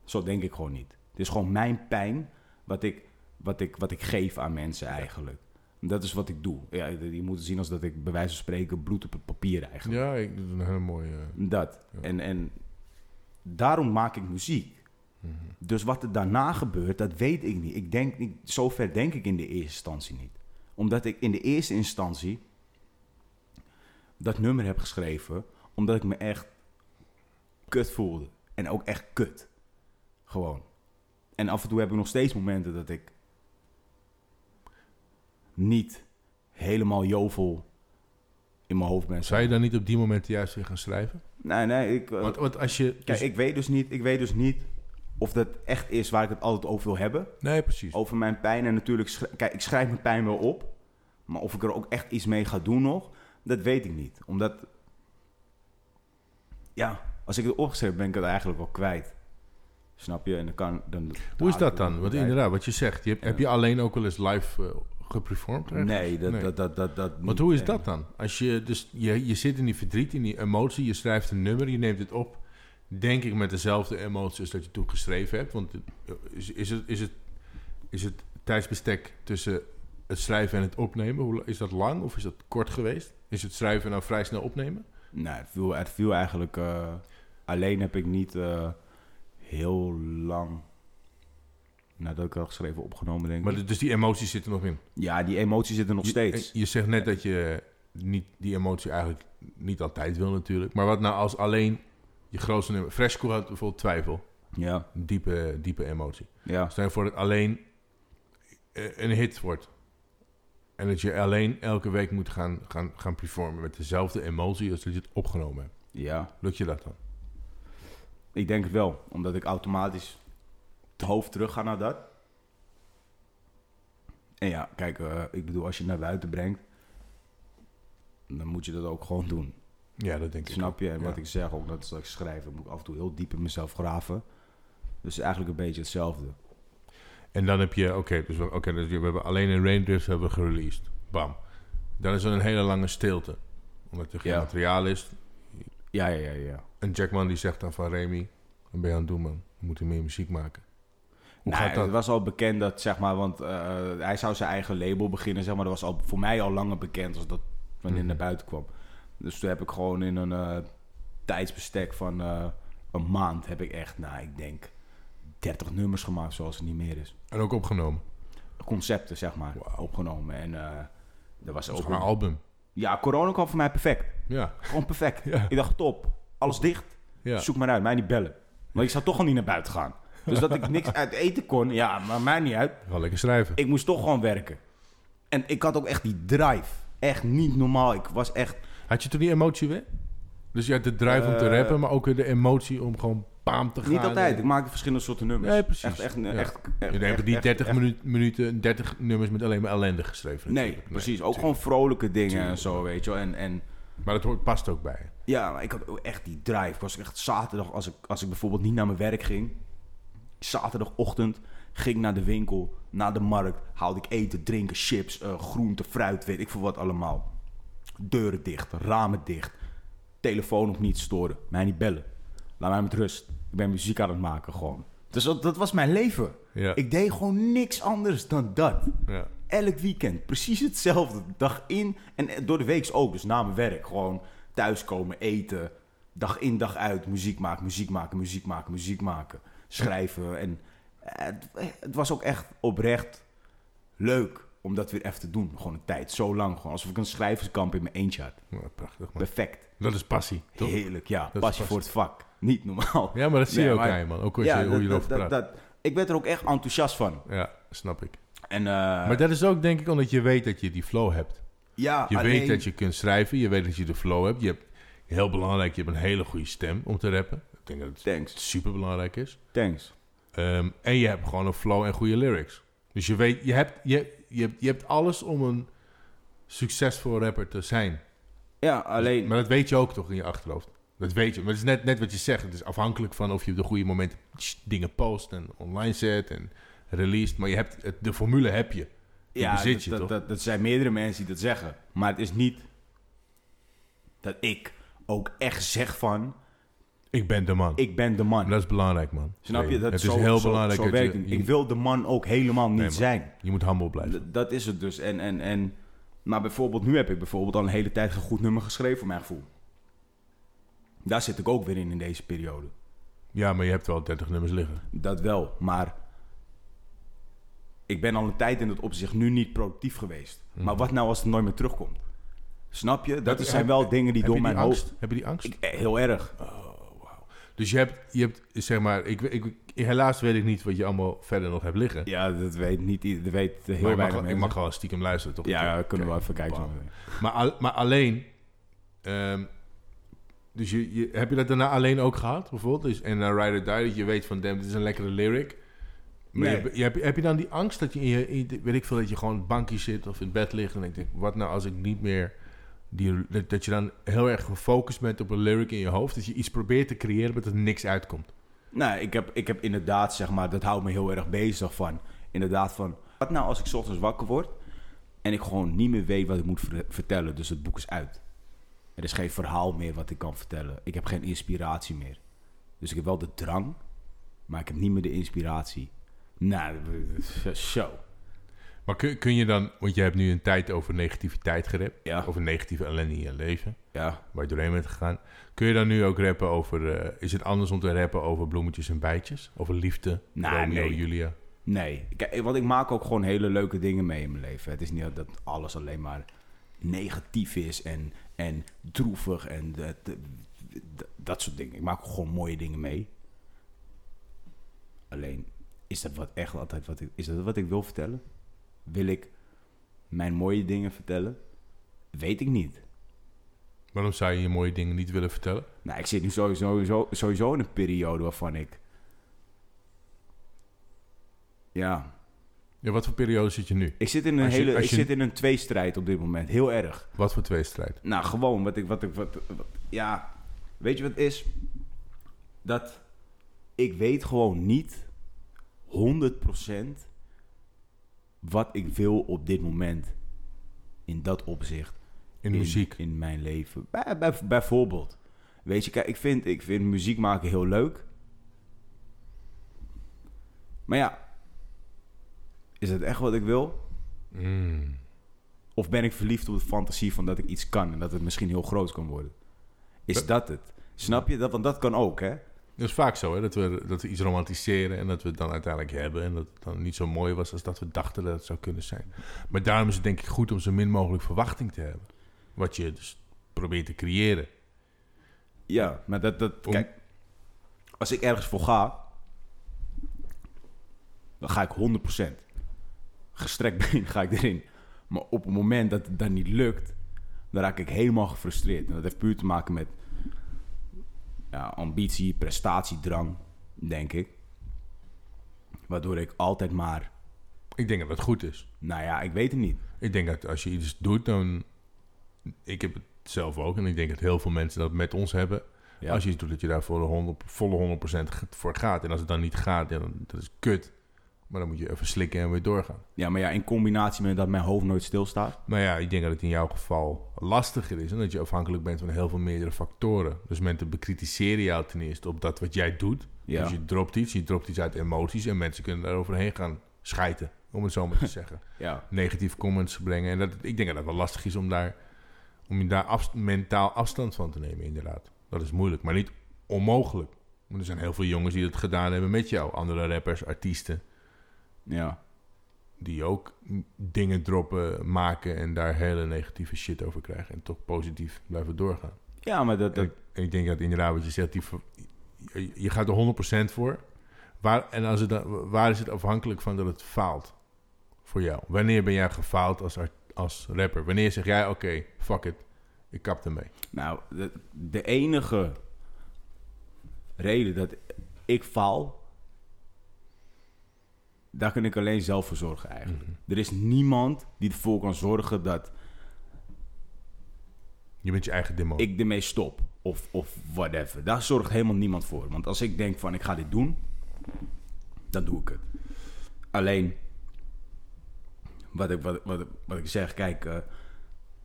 Zo denk ik gewoon niet. Het is gewoon mijn pijn wat ik, wat ik, wat ik geef aan mensen eigenlijk. Dat is wat ik doe. Ja, je moet het zien als dat ik bij wijze van spreken bloed op het papier eigenlijk. Ja, ik, dat is een hele mooie... Dat. Ja. En, en daarom maak ik muziek. mhm. Dus wat er daarna gebeurt, dat weet ik niet. Ik denk niet, zover denk ik in de eerste instantie niet. Omdat ik in de eerste instantie dat nummer heb geschreven, omdat ik me echt kut voelde. En ook echt kut. Gewoon. En af en toe heb ik nog steeds momenten dat ik niet helemaal jovel in mijn hoofd ben. Zou je dan niet op die momenten juist weer gaan schrijven? Nee, nee, ik... eh, Want, want als je... Kijk, dus- ik weet, dus niet, ik weet dus niet of dat echt is waar ik het altijd over wil hebben. nee, precies. Over mijn pijn. En natuurlijk, kijk, ik schrijf mijn pijn wel op. Maar of ik er ook echt iets mee ga doen nog, dat weet ik niet. Omdat, ja, als ik het opgeschreven ben ik het eigenlijk wel kwijt. Snap je? En dan kan... Dan, Hoe is dat dan? Want inderdaad, wat je zegt, je hebt, heb je alleen ook wel eens live eh, geperformed? ergens? Nee, dat, Nee. Dat, dat, dat, dat Want niet. hoe is dat dan? Als je, dus je, je zit in die verdriet, in die emotie, je schrijft een nummer, je neemt het op, denk ik met dezelfde emoties dat je toen geschreven hebt. Want het- is, is, het, is, het, is het tijdsbestek tussen het schrijven en het opnemen, hoe, is dat lang of is dat kort geweest? Is het schrijven nou vrij snel opnemen? Nee, het viel, het viel eigenlijk... eh, alleen heb ik niet eh, heel lang... Nadat ik al geschreven opgenomen, denk ik. Maar dus die emoties zitten nog in. Ja, die emoties zitten nog Je- steeds. Je, zegt net dat je niet, die emotie eigenlijk niet altijd wil natuurlijk. Maar wat nou als alleen je grootste nummer... Freshco had bijvoorbeeld twijfel. Ja, Diepe, diepe emotie. ja. Stel je voor dat alleen eh, een hit wordt. En dat je alleen elke week moet gaan, gaan, gaan performen met dezelfde emotie als dat je het opgenomen hebt. ja. Lukt je dat dan? Ik denk het wel, omdat ik automatisch het hoofd terug ga naar dat. En ja, kijk, eh, ik bedoel, als je het naar buiten brengt, dan moet je dat ook gewoon doen. Ja, dat denk ik. Snap je? En Ja. wat ik zeg, ook dat als ik schrijf, dan moet ik af en toe heel diep in mezelf graven. Dus eigenlijk een beetje hetzelfde. En dan heb je, oké, dus, we, oké, dus we hebben alleen een Raindrift hebben we gereleased. Bam. Dan is er een hele lange stilte. Omdat er geen Ja. materiaal is. Ja, ja, ja, ja. En Jackman die zegt dan van Remy, wat ben je aan het doen man? We moeten meer muziek maken. Hoe Nou, gaat dat? Het was al bekend dat, zeg maar, want eh, hij zou zijn eigen label beginnen, zeg maar. Dat was al voor mij al langer bekend als dat wanneer het Mhm. naar buiten kwam. Dus toen heb ik gewoon in een eh, tijdsbestek van eh, een maand heb ik echt, nou, ik denk 30 nummers gemaakt zoals het niet meer is. En ook opgenomen. Concepten, zeg maar, opgenomen. En er was ook... een album. Ja, corona kwam voor mij perfect. Ja, Gewoon perfect. Ja. Ik dacht, top. Alles dicht. ja. Zoek maar uit, mij niet bellen. Want ik zou toch al niet naar buiten gaan. Dus dat ik niks uit eten kon, ja, maar mij niet uit. Ga lekker schrijven. Ik moest toch gewoon werken. En ik had ook echt die drive. Echt niet normaal. Ik was echt... Had je toen die emotie weer? Dus je had de drive om te Eh, rappen, maar ook weer de emotie om gewoon paam te gaan. Niet altijd. Ik maakte verschillende soorten nummers. Nee, precies. Echt, echt, Ja. echt, echt, Je hebt die echt- 30 echt- minu- minuten, 30 nummers met alleen maar ellende geschreven. Nee, natuurlijk. precies. Ook gewoon vrolijke dingen en zo, weet je wel. En, en Maar dat hoort, past ook bij ja, maar ik had echt die drive. Ik was echt zaterdag, als ik, als ik bijvoorbeeld niet naar mijn werk ging... Zaterdagochtend ging ik naar de winkel, naar de markt... haalde ik eten, drinken, chips, eh groente, fruit, weet ik veel wat allemaal. Deuren dicht, ramen dicht. Telefoon op niet storen. Mij niet bellen. Laat mij met rust. Ik ben muziek aan het maken gewoon. Dus dat, dat was mijn leven. Ja. Ik deed gewoon niks anders dan dat. ja. Elk weekend, precies hetzelfde. Dag in en door de week ook. Dus na mijn werk gewoon thuiskomen, eten. Dag in, dag uit. Muziek maken, muziek maken, muziek maken, muziek maken. Schrijven. En eh, het, het was ook echt oprecht leuk om dat weer even te doen. Gewoon een tijd, zo lang. Gewoon alsof ik een schrijverskamp in mijn eentje had. Ja, prachtig man. Perfect. Dat is passie, toch? Heerlijk, ja. Passie voor het vak. Niet normaal. Ja, maar dat zie Nee, je ook maar- aan je man. Ook als Ja, je, hoe je erover praat. dat- ik werd er ook echt enthousiast van. Ja, snap ik. En, eh, maar dat is ook denk ik omdat je weet dat je die flow hebt. ja, Je alleen- weet dat je kunt schrijven, je weet dat je de flow hebt. Je hebt, heel belangrijk, je hebt een hele goede stem om te rappen. Ik denk dat het Thanks. super belangrijk is. Thanks. Ehm, en je hebt gewoon een flow en goede lyrics. Dus je weet, je hebt, je, je, hebt, je hebt alles om een succesvol rapper te zijn. Ja, alleen... Maar dat weet je ook toch in je achterhoofd. Dat weet je. Maar het is net, net wat je zegt. Het is afhankelijk van of je op de goede momenten dingen post en online zet en released. Maar je hebt, het, de formule heb je. Die Ja, bezit dat, je dat, toch? dat, dat zijn meerdere mensen die dat zeggen. Maar het is niet dat ik ook echt zeg van... Ik ben de man. Ik ben de man. Dat is belangrijk, man. Snap je? Dat het zo, is heel zo- belangrijk Zo werkt je, het. je, Ik wil de man ook helemaal niet Nee, zijn. je moet humble blijven. D- dat is het dus. En, en, en, maar bijvoorbeeld, nu heb ik bijvoorbeeld al een hele tijd een goed nummer geschreven voor mijn gevoel. Daar zit ik ook weer in in deze periode. Ja, maar je hebt wel 30 nummers liggen. Dat wel, maar ik ben al een tijd in dat opzicht nu niet productief geweest. Maar wat nou als het nooit meer terugkomt? Snap je? Dat Mhm. Heb- zijn heb- wel dingen die door die mijn angst? hoofd... Heb je die angst? Ik, eh, heel erg. Dus je hebt, je hebt zeg maar, ik, ik, helaas weet ik niet wat je allemaal verder nog hebt liggen. Ja, dat weet niet ieder- dat weet heel maar ik mag, ik mag wel stiekem luisteren, toch? Ja, ja, kunnen we even kijken. Maar, al- maar alleen, ehm, dus je, je, heb je dat daarna alleen ook gehad, bijvoorbeeld? Dus, en naar Ride or Die, dat je weet van, damn, dit is een lekkere lyric. Maar Nee. je, je, heb, heb je dan die angst dat je in je, in je- weet ik veel, dat je gewoon op het bankje zit of in het bed ligt en ik denk, wat nou als ik niet meer, die, dat, dat je dan heel erg gefocust bent op een lyric in je hoofd, dat je iets probeert te creëren, maar dat er niks uitkomt. Nou, ik heb, ik heb inderdaad, zeg maar, dat houdt me heel erg bezig van. Inderdaad van, wat nou als ik ochtends wakker word en ik gewoon niet meer weet wat ik moet ver- vertellen, dus het boek is uit. Er is geen verhaal meer wat ik kan vertellen. Ik heb geen inspiratie meer. Dus ik heb wel de drang, maar ik heb niet meer de inspiratie. Nou, zo. Maar kun, kun je dan, want je hebt nu een tijd over negativiteit gerept, Ja. over negatieve ellende in je leven. Ja. waar je doorheen bent gegaan. Kun je dan nu ook rappen over... eh, is het anders om te rappen over bloemetjes en bijtjes? Over liefde, Nou, Romeo, nee. Julia? Nee, Kijk, want ik maak ook gewoon hele leuke dingen mee in mijn leven. Het is niet dat alles alleen maar negatief is en, en droevig en dat, dat, dat soort dingen. Ik maak gewoon mooie dingen mee. Alleen, is dat wat echt altijd wat ik, is dat wat ik wil vertellen? Wil ik mijn mooie dingen vertellen? Weet ik niet. Waarom zou je je mooie dingen niet willen vertellen? Nou, ik zit nu sowieso, sowieso, sowieso in een periode waarvan ik... Ja, Ja, wat voor periode zit je nu? ik zit in een je- hele, ik zit in een tweestrijd op dit moment. Heel erg. Wat voor tweestrijd? Nou, gewoon wat ik, wat ik, wat, wat- ja, weet je wat het is? Dat ik weet gewoon niet 100% wat ik wil op dit moment. In dat opzicht. In de muziek. In mijn leven. Bij, bij, bijvoorbeeld. Weet je, kijk, ik vind, ik vind muziek maken heel leuk. Maar ja, is het echt wat ik wil? Mm. Of ben ik verliefd op de fantasie van dat ik iets kan en dat het misschien heel groot kan worden? Is Dat- het? Snap je? Dat, want dat kan ook, hè? Dat is vaak zo, hè? Dat, we, dat we iets romantiseren en dat we het dan uiteindelijk hebben. En dat het dan niet zo mooi was als dat we dachten dat het zou kunnen zijn. Maar daarom is het denk ik goed om zo min mogelijk verwachting te hebben. Wat je dus probeert te creëren. Ja, maar dat... dat Om- Kijk, als ik ergens voor ga, dan ga ik 100%. Gestrekt been ga ik erin. Maar op het moment dat het dan niet lukt, dan raak ik helemaal gefrustreerd. En dat heeft puur te maken met ja, ambitie, prestatiedrang, denk ik. Waardoor ik altijd maar... Ik denk dat het goed is. Nou ja, ik weet het niet. Ik denk dat als je iets doet, dan... Ik heb het zelf ook en ik denk dat heel veel mensen dat met ons hebben. Ja. Als je iets doet, dat je daar voor de 100, volle 100% voor gaat. En als het dan niet gaat, dan, dat is kut. Maar dan moet je even slikken en weer doorgaan. Ja, maar ja, in combinatie met dat mijn hoofd nooit stilstaat. Maar ja, ik denk dat het in jouw geval lastiger is. En dat je afhankelijk bent van heel veel meerdere factoren. Dus mensen bekritiseren jou ten eerste op dat wat jij doet. Ja. Dus je dropt iets, je dropt iets uit emoties. En mensen kunnen daar overheen gaan schijten, om het zo maar te zeggen. Ja. Negatieve comments brengen. En dat, ik denk dat het wel lastig is om daar, om je daar af- mentaal afstand van te nemen, inderdaad. Dat is moeilijk, maar niet onmogelijk. Want er zijn heel veel jongens die dat gedaan hebben met jou. Andere rappers, artiesten Ja. die ook dingen droppen, maken en daar hele negatieve shit over krijgen. En toch positief blijven doorgaan. Ja, maar dat... En, ik, en ik denk dat inderdaad wat je zegt, die, je, je gaat er 100% voor. Waar, en als het waar is het afhankelijk van dat het faalt voor jou? Wanneer ben jij gefaald als, als rapper? Wanneer zeg jij, oké, fuck it, ik kap ermee. Nou, de, de enige reden dat ik faal, daar kan ik alleen zelf voor zorgen eigenlijk. Er is niemand die ervoor kan zorgen dat Je bent je eigen demo. ik ermee stop. Of, of whatever. Daar zorgt helemaal niemand voor. Want als ik denk van ik ga dit doen, dan doe ik het. Alleen, wat ik, wat, wat, wat ik zeg, kijk, eh,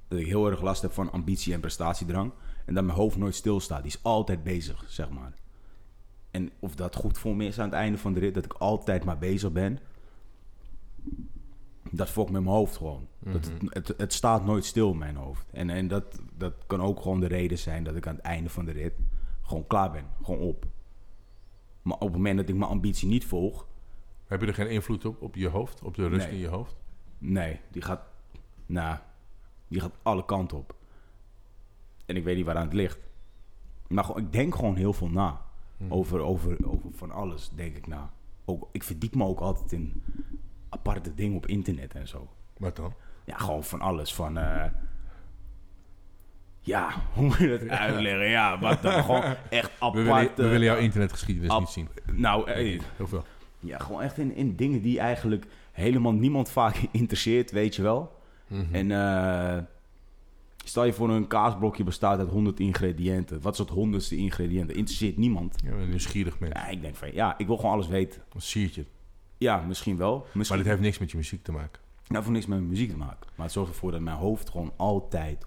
dat ik heel erg last heb van ambitie en prestatiedrang. En dat mijn hoofd nooit stilstaat. Die is altijd bezig, zeg maar. En of dat goed voor me is aan het einde van de rit, dat ik altijd maar bezig ben. Dat fokt met mijn hoofd gewoon. dat het, het, het staat nooit stil in mijn hoofd. En, en dat, dat kan ook gewoon de reden zijn dat ik aan het einde van de rit gewoon klaar ben. Gewoon op. Maar op het moment dat ik mijn ambitie niet volg, Heb je er geen invloed op, op je hoofd, op de rust Nee. in je hoofd? nee, die gaat, nou, die gaat alle kanten op. En ik weet niet waar aan het ligt. Maar gewoon, ik denk gewoon heel veel na. Over, over, over van alles denk ik na. Ook, ik verdiep me ook altijd in aparte dingen op internet en zo. Wat dan? Ja, gewoon van alles. Van, eh, ja, hoe moet je dat uitleggen? Ja, wat dan? Gewoon echt apart. We willen, we willen jouw internetgeschiedenis niet zien. Nou, eh, Heel veel. ja, gewoon echt in, in dingen die eigenlijk helemaal niemand vaak interesseert, weet je wel. Mhm. En eh, stel je voor een kaasblokje bestaat uit 100 ingrediënten. Wat is het honderdste ingrediënt? Dat interesseert niemand. Ja, een nieuwsgierig mens. Ja, ik denk van, ja, ik wil gewoon alles weten. Een siertje. Ja, misschien wel. Misschien, Maar dit heeft niks met je muziek te maken. Nou, voor niks met mijn muziek te maken. Maar het zorgt ervoor dat mijn hoofd gewoon altijd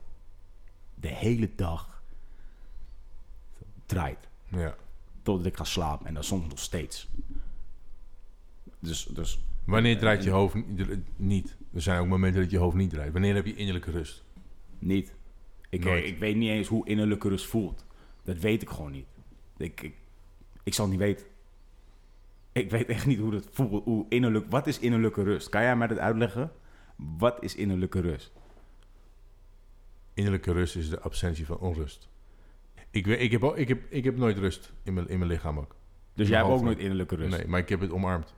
de hele dag draait. Ja. Totdat ik ga slapen. En dan soms nog steeds. Dus, dus Wanneer draait je hoofd ni- niet? Er zijn ook momenten dat je hoofd niet draait. Wanneer heb je innerlijke rust? Niet. Ik, Nooit. ik weet niet eens hoe innerlijke rust voelt. Dat weet ik gewoon niet. Ik, ik, ik zal niet weten. Ik weet echt niet hoe dat voelt. Hoe innerlijk, wat is innerlijke rust? Kan jij mij dat uitleggen? Wat is innerlijke rust? Innerlijke rust is de absentie van onrust. Ik, weet, ik, heb, ook- ik, heb, ik heb nooit rust in mijn, in mijn lichaam ook. Dus jij hebt ook nooit innerlijke rust. Nee, maar ik heb het omarmd.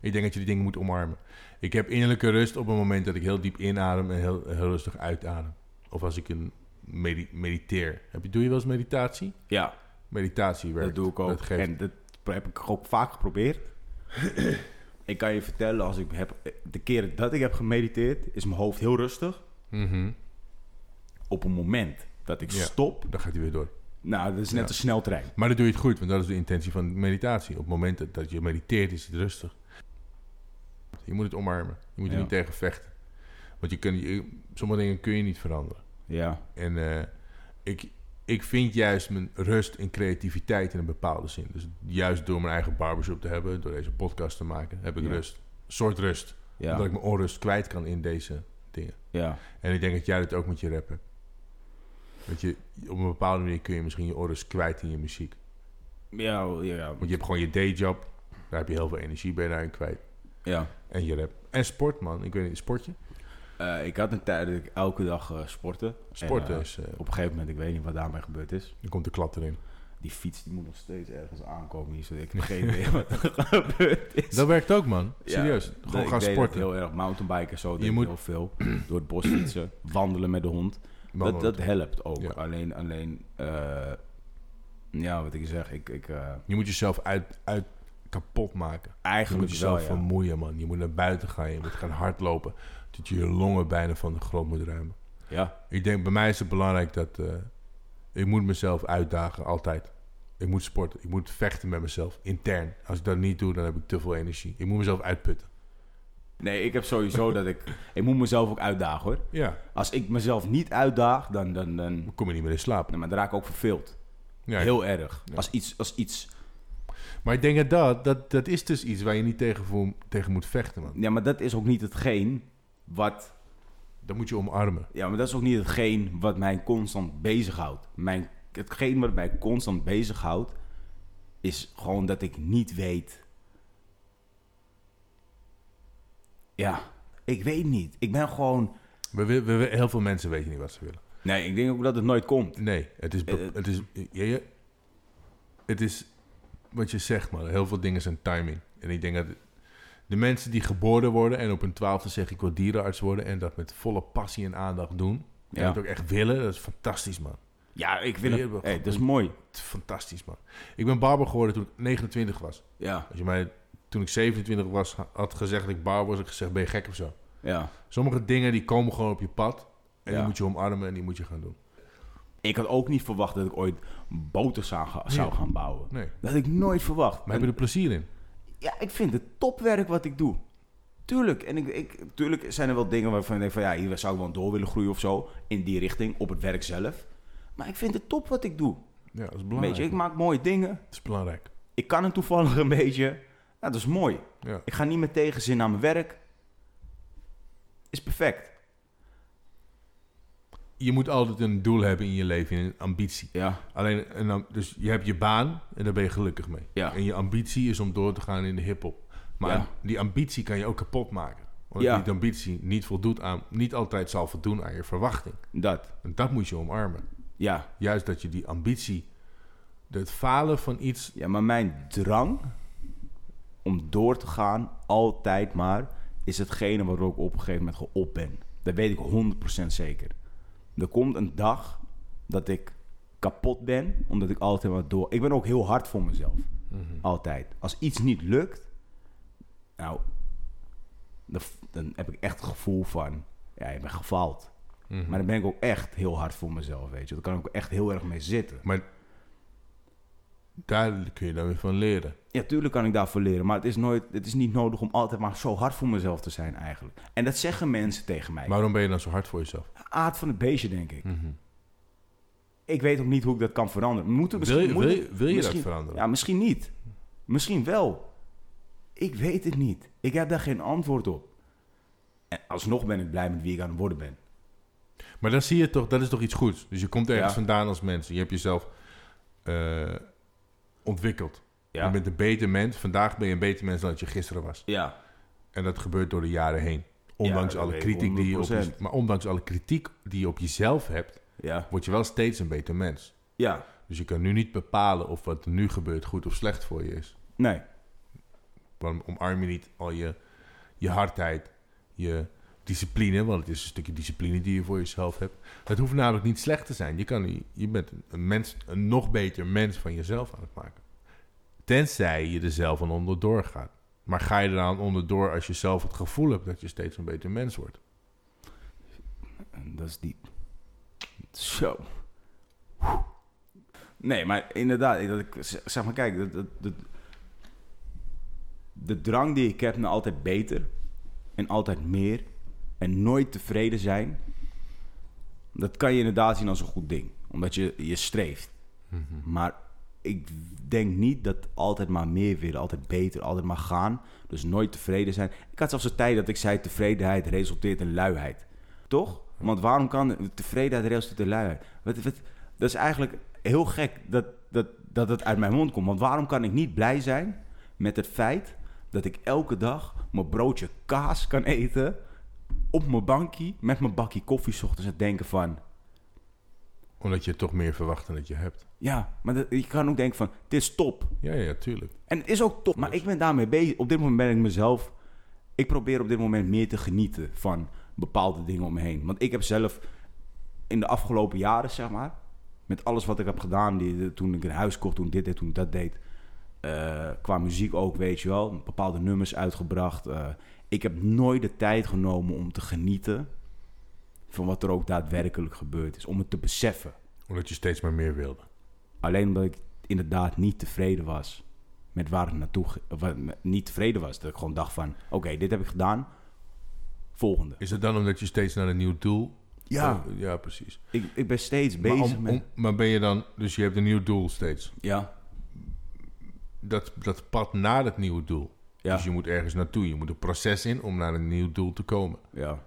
Ik denk dat je die dingen moet omarmen. Ik heb innerlijke rust op het moment dat ik heel diep inadem en heel, heel rustig uitadem. Of als ik een medi- mediteer. Heb je, doe je wel eens meditatie? Ja, Meditatie werkt. dat doe ik ook. Dat geeft, En dat heb ik ook vaak geprobeerd. ik kan je vertellen, als ik heb, de keren dat ik heb gemediteerd, is mijn hoofd heel rustig. Mhm. Op een moment dat ik Ja. stop, Dan gaat hij weer door. nou, dat is net Ja. een sneltrein. Maar dan doe je het goed, want dat is de intentie van meditatie. Op het moment dat- dat je mediteert, is het rustig. Je moet het omarmen. Je moet er Ja. niet tegen vechten. Want je kun, je, sommige dingen kun je niet veranderen. Ja, En eh, ik, ik vind juist mijn rust en creativiteit in een bepaalde zin. Dus juist door mijn eigen barbershop te hebben, door deze podcast te maken, heb ik Ja. rust. Een soort rust. ja, Omdat ik mijn onrust kwijt kan in deze dingen. ja. En ik denk dat jij dat ook met je rap hebt. Dat je, op een bepaalde manier kun je misschien je onrust kwijt in je muziek. Ja, ja, Want je hebt gewoon je dayjob. Daar heb je heel veel energie bij daarin kwijt. ja. En je rap. En sport, man. Ik weet niet, sportje? Eh, ik had een tijd dat ik elke dag sportte. Sporten En, eh, is... op een gegeven moment, ik weet niet wat daarmee gebeurd is. dan komt de klap erin. Die fiets die moet nog steeds ergens aankomen hier, zodat ik heb geen idee wat er gebeurd is. Dat werkt ook, man. Serieus. Gewoon gaan sporten. heel erg mountainbiken en zo. Je moet- heel veel. Door het bos fietsen, wandelen met de hond. Dat, dat helpt ook. Ja. Alleen, alleen ja, wat ik zeg, ik, ik Je moet jezelf uit, uit kapot maken. Je moet eigenlijk wel, jezelf ja. vermoeien, man. Je moet naar buiten gaan. Je moet gaan hardlopen. Dat je je longen bijna van de grond moet ruimen. Ja, Ik denk, bij mij is het belangrijk dat... eh, ik moet mezelf uitdagen, altijd. Ik moet sporten. Ik moet vechten met mezelf, intern. Als ik dat niet doe, dan heb ik te veel energie. Ik moet mezelf uitputten. nee, ik heb sowieso dat ik, ik moet mezelf ook uitdagen hoor. Ja, Als ik mezelf niet uitdaag, dan, dan, dan, dan kom je niet meer in slaap. nee, maar dan raak ik ook verveeld. Ja, Heel erg. Ja. Als iets, als iets, Maar ik denk dat dat, dat dat is dus iets waar je niet tegen, voor, tegen moet vechten, man. ja, maar dat is ook niet hetgeen wat Dat moet je omarmen. Ja, maar dat is ook niet hetgeen wat mij constant bezighoudt. Mijn, hetgeen wat mij constant bezighoudt, is gewoon dat ik niet weet. Ja, ik weet niet. Ik ben gewoon. We, we, we- heel veel mensen weten niet wat ze willen. Nee, ik denk ook dat het nooit komt. Nee, het is, be- Eh, het is, ja, ja, het is wat je zegt, man. Heel veel dingen zijn timing. En ik denk dat de mensen die geboren worden en op hun twaalfde zeggen ik wil dierenarts worden en dat met volle passie en aandacht doen, en Ja. het ook echt willen, dat is fantastisch, man. Ja, ik Weer het. Hey, dat is mooi. Fantastisch, man. Ik ben barber geworden toen ik 29 was. Ja, Als je mij toen ik 27 was had gezegd dat ik barber was, had ik gezegd ben je gek of zo. ja. Sommige dingen die komen gewoon op je pad en Ja. die moet je omarmen en die moet je gaan doen. Ik had ook niet verwacht dat ik ooit ga- zou Nee. gaan bouwen. Nee. Dat had ik nooit verwacht. Maar heb je er plezier in? Ja, ik vind het topwerk wat ik doe. Tuurlijk. En ik, ik, tuurlijk zijn er wel dingen waarvan ik denk van ja, hier zou ik wel door willen groeien of zo. In die richting, op het werk zelf. Maar ik vind het top wat ik doe. Ja, dat is Weet belangrijk. je, ik maak mooie dingen. Het is belangrijk. Ik kan het toevallig een beetje. Ja, dat is mooi. Ja. Ik ga niet met tegenzin naar mijn werk. Is perfect. Je moet altijd een doel hebben in je leven, een ambitie. Ja, Alleen, en dan, dus je hebt je baan en daar ben je gelukkig mee. Ja. En je ambitie is om door te gaan in de hip-hop. Maar Ja. die ambitie kan je ook kapot maken. Ja. die ambitie niet, voldoet aan, niet altijd zal voldoen aan je verwachting. dat. En dat moet je omarmen. Ja. Juist dat je die ambitie, het falen van iets. ja, maar mijn drang om door te gaan, altijd maar, is hetgene waarop ik op een gegeven moment geop ben. Dat weet ik 100% zeker. Er komt een dag dat ik kapot ben, omdat ik altijd maar door... Ik ben ook heel hard voor mezelf. Altijd. Als iets niet lukt, nou, dan, dan heb ik echt het gevoel van, ja, je bent gefaald. Mhm. Maar dan ben ik ook echt heel hard voor mezelf, weet je. Daar kan ik ook echt heel erg mee zitten. Maar daar kun je dan weer van leren. Ja, tuurlijk kan ik daarvoor leren, maar het is, nooit, het is niet nodig om altijd maar zo hard voor mezelf te zijn eigenlijk. En dat zeggen mensen tegen mij. Waarom ben je dan zo hard voor jezelf? Aard van het beestje, denk ik. Mhm. Ik weet ook niet hoe ik dat kan veranderen. Moet Wil misschien, je, moet wil je, wil je dat veranderen? Ja, misschien niet. Misschien wel. Ik weet het niet. Ik heb daar geen antwoord op. En alsnog ben ik blij met wie ik aan het worden ben. Maar dan zie je toch, dat is toch iets goeds. Dus je komt ergens Ja. vandaan als mens. Je hebt jezelf eh, ontwikkeld. Ja. Je bent een beter mens. Vandaag ben je een beter mens dan dat je gisteren was. Ja. En dat gebeurt door de jaren heen. Ondanks alle kritiek die je op je, 100%. maar ondanks alle kritiek die je op jezelf hebt, Ja. word je wel steeds een beter mens. Ja. Dus je kan nu niet bepalen of wat er nu gebeurt goed of slecht voor je is. Nee. Waarom omarm je niet al je, je hardheid, je discipline, want het is een stukje discipline die je voor jezelf hebt. Het hoeft namelijk niet slecht te zijn. Je, kan, je bent een, mens, een nog beter mens van jezelf aan het maken. Tenzij je er zelf aan onderdoor gaat. Maar ga je eraan onderdoor als je zelf het gevoel hebt dat je steeds een beter mens wordt? En dat is diep. Zo. Nee, maar inderdaad, dat ik, zeg maar, kijk, dat, dat, dat- de drang die ik heb naar altijd beter en altijd meer en nooit tevreden zijn, dat kan je inderdaad zien als een goed ding, omdat je, je streeft. Maar ik denk niet dat altijd maar meer willen, altijd beter, altijd maar gaan, dus nooit tevreden zijn. Ik had zelfs een tijd dat ik zei tevredenheid resulteert in luiheid. Toch? Want waarom kan tevredenheid resulteren in luiheid? Dat is eigenlijk heel gek dat, dat, dat het uit mijn mond komt. Want waarom kan ik niet blij zijn met het feit dat ik elke dag mijn broodje kaas kan eten op mijn bankje met mijn bakje koffie ochtends en denken van... Omdat je toch meer verwacht dan dat je hebt. Ja, maar dat, je kan ook denken van, dit is top. Ja, ja, tuurlijk. En het is ook top, maar ik ben daarmee bezig. Op dit moment ben ik mezelf... Ik probeer op dit moment meer te genieten van bepaalde dingen om me heen. Want ik heb zelf in de afgelopen jaren, zeg maar... Met alles wat ik heb gedaan, die, toen ik een huis kocht, toen dit deed, toen dat deed... eh, qua muziek ook, weet je wel. Bepaalde nummers uitgebracht. eh, ik heb nooit de tijd genomen om te genieten... van wat er ook daadwerkelijk gebeurd is. Om het te beseffen. Omdat je steeds maar meer wilde. Alleen omdat ik inderdaad niet tevreden was met waar ik naartoe... of, eh, niet tevreden was. Dat ik gewoon dacht van, oké, dit heb ik gedaan. Volgende. Is het dan omdat je steeds naar een nieuw doel... Ja, Oh, ja, precies. ik, ik ben steeds Maar, bezig om- met... om- maar ben je dan... Dus je hebt een nieuw doel steeds. ja, Dat, dat pad naar het nieuwe doel. ja, Dus je moet ergens naartoe. Je moet een proces in om naar een nieuw doel te komen. ja.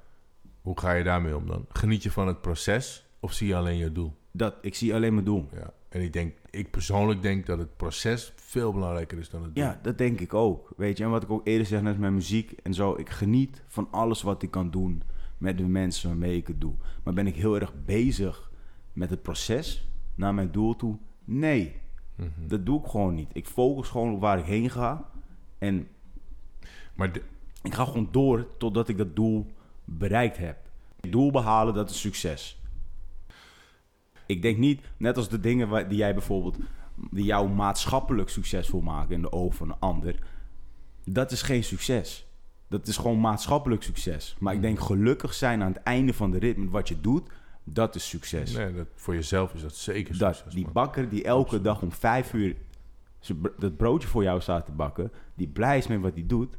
Hoe ga je daarmee om dan? Geniet je van het proces of zie je alleen je doel? Dat, ik zie alleen mijn doel. Ja. En ik denk, ik persoonlijk denk dat het proces veel belangrijker is dan het doel. Ja, dat denk ik ook. Weet je, en wat ik ook eerder zeg net met muziek en zo. Ik geniet van alles wat ik kan doen met de mensen waarmee ik het doe. Maar ben ik heel erg bezig met het proces naar mijn doel toe? Nee, Mhm. dat doe ik gewoon niet. Ik focus gewoon op waar ik heen ga. En Maar de- ik ga gewoon door totdat ik dat doel bereikt heb. Doel behalen, dat is succes. Ik denk niet, net als de dingen die jij bijvoorbeeld, die jou maatschappelijk succesvol maken in de ogen van een ander, dat is geen succes. Dat is gewoon maatschappelijk succes. Maar ik denk gelukkig zijn aan het einde van de rit met wat je doet, dat is succes. nee, dat, voor jezelf is dat zeker dat, succes. die bakker die elke dag om vijf uur dat broodje voor jou staat te bakken, die blij is met wat hij doet,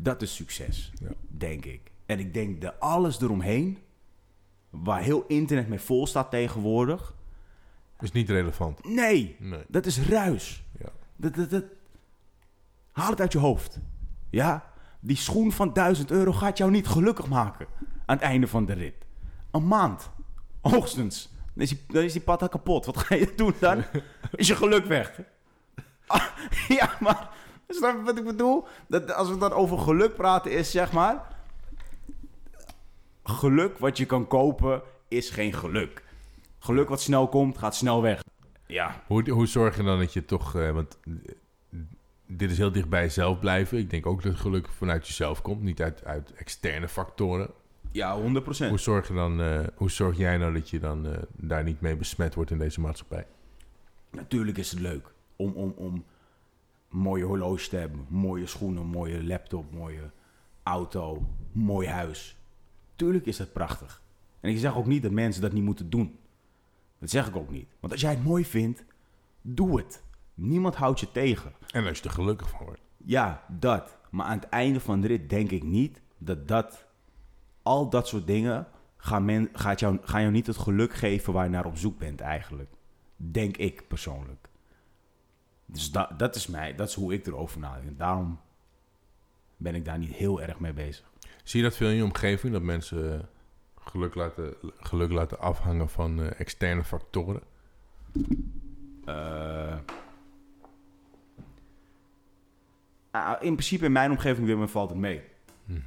dat is succes, Ja. denk ik. En ik denk dat alles eromheen, waar heel internet mee vol staat tegenwoordig, Is niet relevant. nee, Nee. dat is ruis. Ja. Dat, dat, dat, haal het uit je hoofd. Ja, die schoen van 1000 euro gaat jou niet gelukkig maken aan het einde van de rit. Een maand, hoogstens. Dan is die, dan is die patta kapot. Wat ga je doen dan? Is je geluk weg? Ah, ja, maar snap je wat ik bedoel? Dat, als we dan over geluk praten, is zeg maar. Geluk wat je kan kopen is geen geluk. Geluk wat snel komt, gaat snel weg. Ja, Hoe, hoe zorg je dan dat je toch... eh, want eh, dit is heel dicht bij jezelf blijven. Ik denk ook dat geluk vanuit jezelf komt. Niet uit, uit externe factoren. ja 100%. Hoe zorg, je dan, eh, hoe zorg jij nou dat je dan eh, daar niet mee besmet wordt in deze maatschappij? Natuurlijk is het leuk om, om, om een mooie horloge te hebben, mooie schoenen, mooie laptop, mooie auto, mooi huis. Tuurlijk is dat prachtig. En ik zeg ook niet dat mensen dat niet moeten doen. Dat zeg ik ook niet. Want als jij het mooi vindt, doe het. Niemand houdt je tegen. En als je er gelukkig van wordt. Ja, dat. Maar aan het einde van de rit denk ik niet dat dat... Al dat soort dingen gaan, men, gaat jou, gaan jou niet het geluk geven waar je naar op zoek bent eigenlijk. Denk ik persoonlijk. Dus da, dat, is mij, dat is hoe ik erover nadenk. En daarom ben ik daar niet heel erg mee bezig. Zie je dat veel in je omgeving? Dat mensen eh, geluk laten, geluk laten afhangen van eh, externe factoren? Eh, ah, in principe in mijn omgeving weer valt het mee.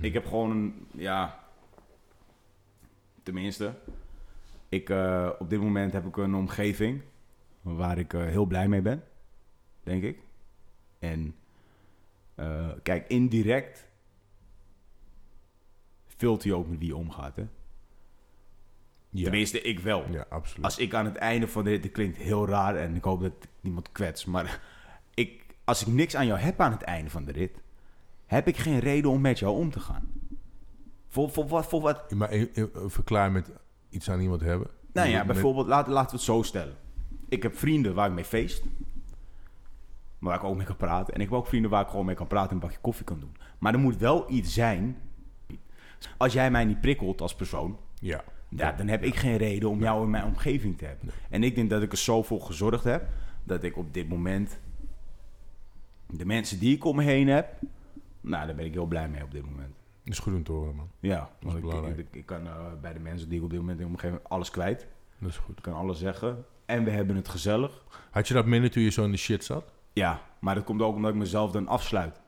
Ik heb gewoon een, ja, tenminste, ik, op dit moment heb ik een omgeving waar ik heel blij mee ben, denk ik. En kijk, indirect vult hij ook met wie je omgaat, hè? Ja, Tenminste, ik wel. ja absoluut. Als ik aan het einde van dit, dit klinkt heel raar en ik hoop dat ik niemand kwets, maar ik, als ik niks aan jou heb aan het einde van de rit, heb ik geen reden om met jou om te gaan. Voor, voor, wat, voor wat? Maar eh, eh, verklaar met iets aan iemand hebben. Nou ja, bijvoorbeeld, laten, laten we het zo stellen. Ik heb vrienden waar ik mee feest, maar waar ik ook mee kan praten. En ik heb ook vrienden waar ik gewoon mee kan praten en een bakje koffie kan doen. Maar er moet wel iets zijn. Als jij mij niet prikkelt als persoon, Ja. ja, dan heb ik geen reden om jou in mijn omgeving te hebben. En ik denk dat ik er zo voor gezorgd heb dat ik op dit moment de mensen die ik om me heen heb, nou, daar ben ik heel blij mee op dit moment. Dat is goed om te horen, man. Ja, is want ik, belangrijk. ik, ik kan eh, bij de mensen die ik op dit moment in mijn omgeving alles kwijt. Dat is goed. Ik kan alles zeggen. En we hebben het gezellig. Had je dat minder toen je zo in de shit zat? Ja, maar dat komt ook omdat ik mezelf dan afsluit.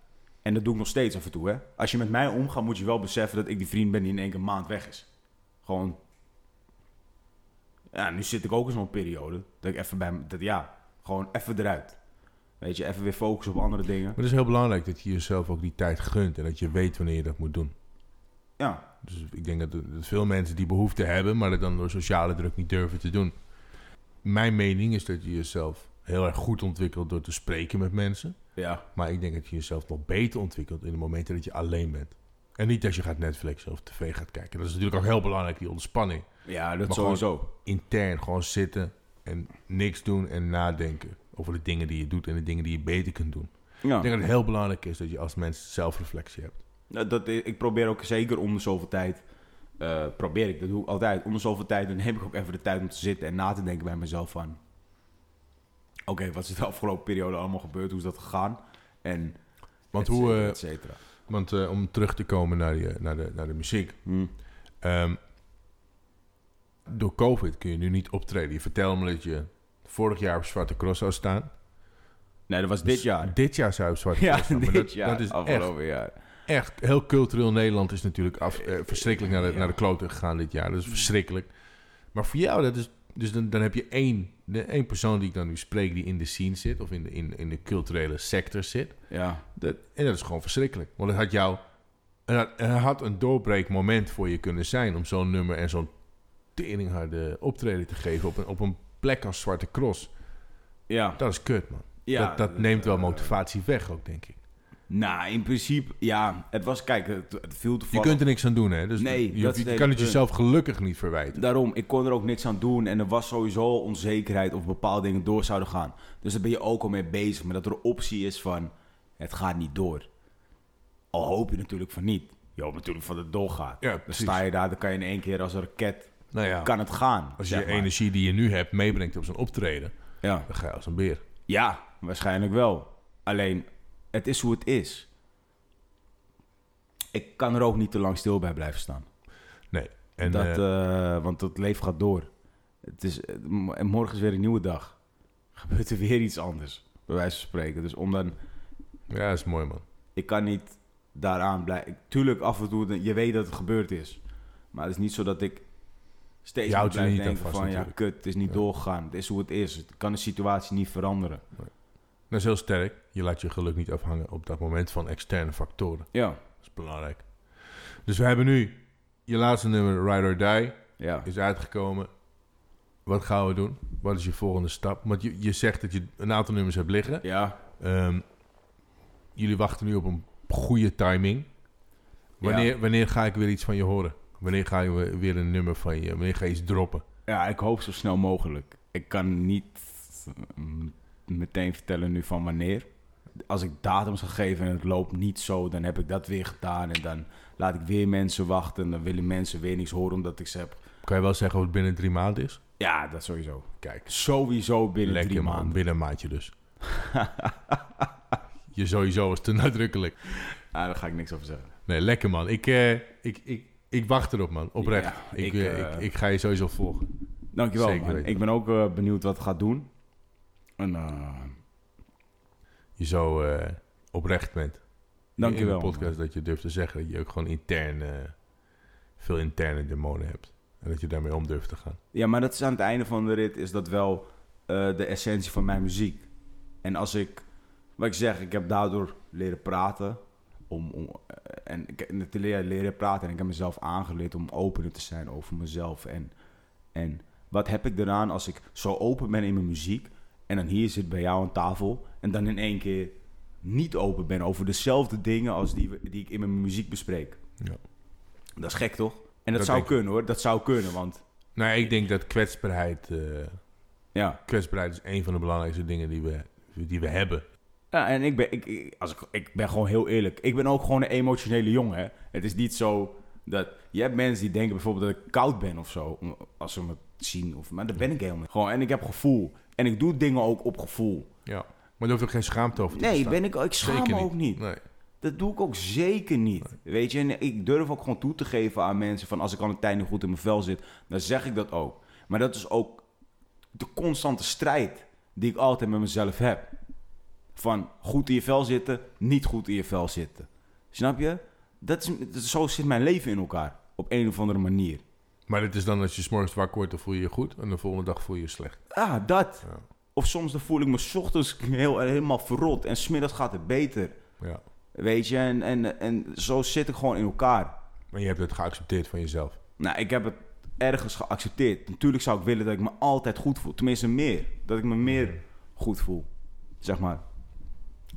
En dat doe ik nog steeds af en toe, hè. Als je met mij omgaat, moet je wel beseffen dat ik die vriend ben die in één keer een maand weg is. Gewoon... Ja, nu zit ik ook in zo'n periode. Dat ik even bij... Dat, ja, gewoon even eruit. Weet je, even weer focussen op andere dingen. Maar het is heel belangrijk dat je jezelf ook die tijd gunt en dat je weet wanneer je dat moet doen. Ja, Dus ik denk dat, dat veel mensen die behoefte hebben, maar dat dan door sociale druk niet durven te doen. Mijn mening is dat je jezelf heel erg goed ontwikkelt door te spreken met mensen. ja. Maar ik denk dat je jezelf nog beter ontwikkelt in de momenten dat je alleen bent. En niet als je gaat Netflixen of tv gaat kijken. Dat is natuurlijk ook heel belangrijk, die ontspanning. Ja, dat Maar sowieso. Intern gewoon zitten en niks doen en nadenken over de dingen die je doet en de dingen die je beter kunt doen. Ja. Ik denk dat het heel belangrijk is dat je als mens zelfreflectie hebt. Nou, Dat, ik probeer ook zeker om de zoveel tijd... eh, probeer ik, dat doe ik altijd. Om de zoveel tijd dan heb ik ook even de tijd om te zitten en na te denken bij mezelf van... Oké, wat is de afgelopen periode allemaal gebeurd? Hoe is dat gegaan? En Want, et hoe, cetera, eh, et cetera. want eh, om terug te komen naar, die, naar, de, naar de muziek. Hm. Ehm, door COVID kun je nu niet optreden. Je vertelde me dat je vorig jaar op Zwarte Cross zou staan. Nee, dat was dit Dus jaar. Dit jaar zou je op Zwarte Ja, Cross staan. Dit dat, jaar. dat is echt, afgelopen jaar. echt heel cultureel Nederland is natuurlijk af, eh, verschrikkelijk naar de, Ja. naar de kloten gegaan dit jaar. Dat is verschrikkelijk. Maar voor jou, dat is, dus dan, dan heb je één, de, één persoon die ik dan nu spreek die in de scene zit of in de, in, in de culturele sector zit. Ja. Dat, en dat is gewoon verschrikkelijk. Want het had jou. Het had, het had een doorbreekmoment voor je kunnen zijn om zo'n nummer en zo'n teringharde optreden te geven op een, op een plek als Zwarte Cross. Ja. Dat is kut, man. ja dat, dat neemt wel eh, motivatie weg ook, denk ik. Nou, in principe, ja. Het was, kijk, het, het viel Je toevallig. kunt er niks aan doen, hè? Dus Nee, je, dat je kan het jezelf gelukkig niet verwijten. Daarom, ik kon er ook niks aan doen. En er was sowieso onzekerheid of bepaalde dingen door zouden gaan. Dus daar ben je ook al mee bezig. Maar dat er een optie is van, het gaat niet door. Al hoop je natuurlijk van niet. Je hoopt natuurlijk van dat het doorgaat. Ja, dan precies. sta je daar, dan kan je in één keer als een raket, Nou ja, kan het gaan. als je je maar. energie die je nu hebt meebrengt op zo'n optreden, Ja. dan ga je als een beer. ja, waarschijnlijk wel. Alleen, het is hoe het is. Ik kan er ook niet te lang stil bij blijven staan. Nee. En, dat, eh, eh, want het leven gaat door. Het is, eh, en morgen is weer een nieuwe dag. Gebeurt er weer iets anders, bij wijze van spreken. Dus om dan, ja, dat is mooi, man. ik kan niet daaraan blijven. Tuurlijk, af en toe, je weet dat het gebeurd is. Maar het is niet zo dat ik steeds aan denken vast, van, ja, kut, het is niet Ja. doorgegaan. Het is hoe het is. Het kan de situatie niet veranderen. Dat is heel sterk. Je laat je geluk niet afhangen op dat moment van externe factoren. Ja, Dat is belangrijk. Dus we hebben nu je laatste nummer, Ride or Die, ja. is uitgekomen. Wat gaan we doen? Wat is je volgende stap? Want je, je zegt dat je een aantal nummers hebt liggen. Ja, Ehm, jullie wachten nu op een goede timing. Wanneer, wanneer ga ik weer iets van je horen? Wanneer ga je we- weer een nummer van je? Wanneer ga je iets droppen? ja, ik hoop zo snel mogelijk. Ik kan niet mm, meteen vertellen nu van wanneer. Als ik datums ga geven en het loopt niet zo, dan heb ik dat weer gedaan. En dan laat ik weer mensen wachten. Dan willen mensen weer niks horen omdat ik ze heb. Kan je wel zeggen wat binnen drie maanden is? Ja, dat sowieso. Kijk, Sowieso binnen lekker drie man. maanden. Binnen een maandje dus. je sowieso is te nadrukkelijk. Ah, daar ga ik niks over zeggen. Nee, lekker man. Ik, eh, ik, ik, ik wacht erop man. Oprecht. Ja, ik, ik, eh, eh, ik, ik ga je sowieso volgen. Dankjewel, Zeker man. Ik ben ook benieuwd wat het gaat doen. En, eh, Je zo eh, oprecht bent. dankjewel. In de podcast dat je durft te zeggen dat je ook gewoon intern eh, veel interne demonen hebt. En dat je daarmee om durft te gaan. Ja, maar dat is aan het einde van de rit is dat wel eh, de essentie van mijn muziek. En als ik, wat ik zeg, ik heb daardoor leren praten. Om, om, eh, en ik heb te leren, leren praten en ik heb mezelf aangeleerd om opener te zijn over mezelf. En, en wat heb ik eraan als ik zo open ben in mijn muziek en dan hier zit bij jou aan tafel en dan in één keer niet open ben over dezelfde dingen als die, die ik in mijn muziek bespreek. Ja. Dat is gek toch? En dat, Dat zou kunnen hoor, dat zou kunnen, want Nou, ik denk dat kwetsbaarheid, eh, ja. kwetsbaarheid is een van de belangrijkste dingen die we, die we hebben. Ja, en ik ben, ik, ik- als ik, ik ben gewoon heel eerlijk. Ik ben ook gewoon een emotionele jongen. Hè. Het is niet zo dat... Je hebt mensen die denken bijvoorbeeld dat ik koud ben of zo. Als ze me zien. Of, maar dat ben ik helemaal. Gewoon, en ik heb gevoel. En ik doe dingen ook op gevoel. Ja. Maar er hoeft ook geen schaamte over te Nee, bestaan. ben ik, ik schaam Zeker me ook niet. Nee. Dat doe ik ook zeker niet. Weet je, en ik durf ook gewoon toe te geven aan mensen van als ik al een tijd niet goed in mijn vel zit, dan zeg ik dat ook. Maar dat is ook de constante strijd die ik altijd met mezelf heb. Van goed in je vel zitten, niet goed in je vel zitten. Snap je? Dat is, dat is- zo zit mijn leven in elkaar. Op een of andere manier. Maar het is dan als je 's morgens wakker wordt, dan voel je je goed. En de volgende dag voel je je slecht. Ah, dat. Ja. Of soms dan voel ik me 's ochtends heel, helemaal verrot en smiddags gaat het beter. Ja. Weet je, en, en, en zo zit ik gewoon in elkaar. Maar je hebt het geaccepteerd van jezelf. Nou, ik heb het ergens geaccepteerd. Natuurlijk zou ik willen dat ik me altijd goed voel. Tenminste, meer. Dat ik me meer goed voel. Zeg maar.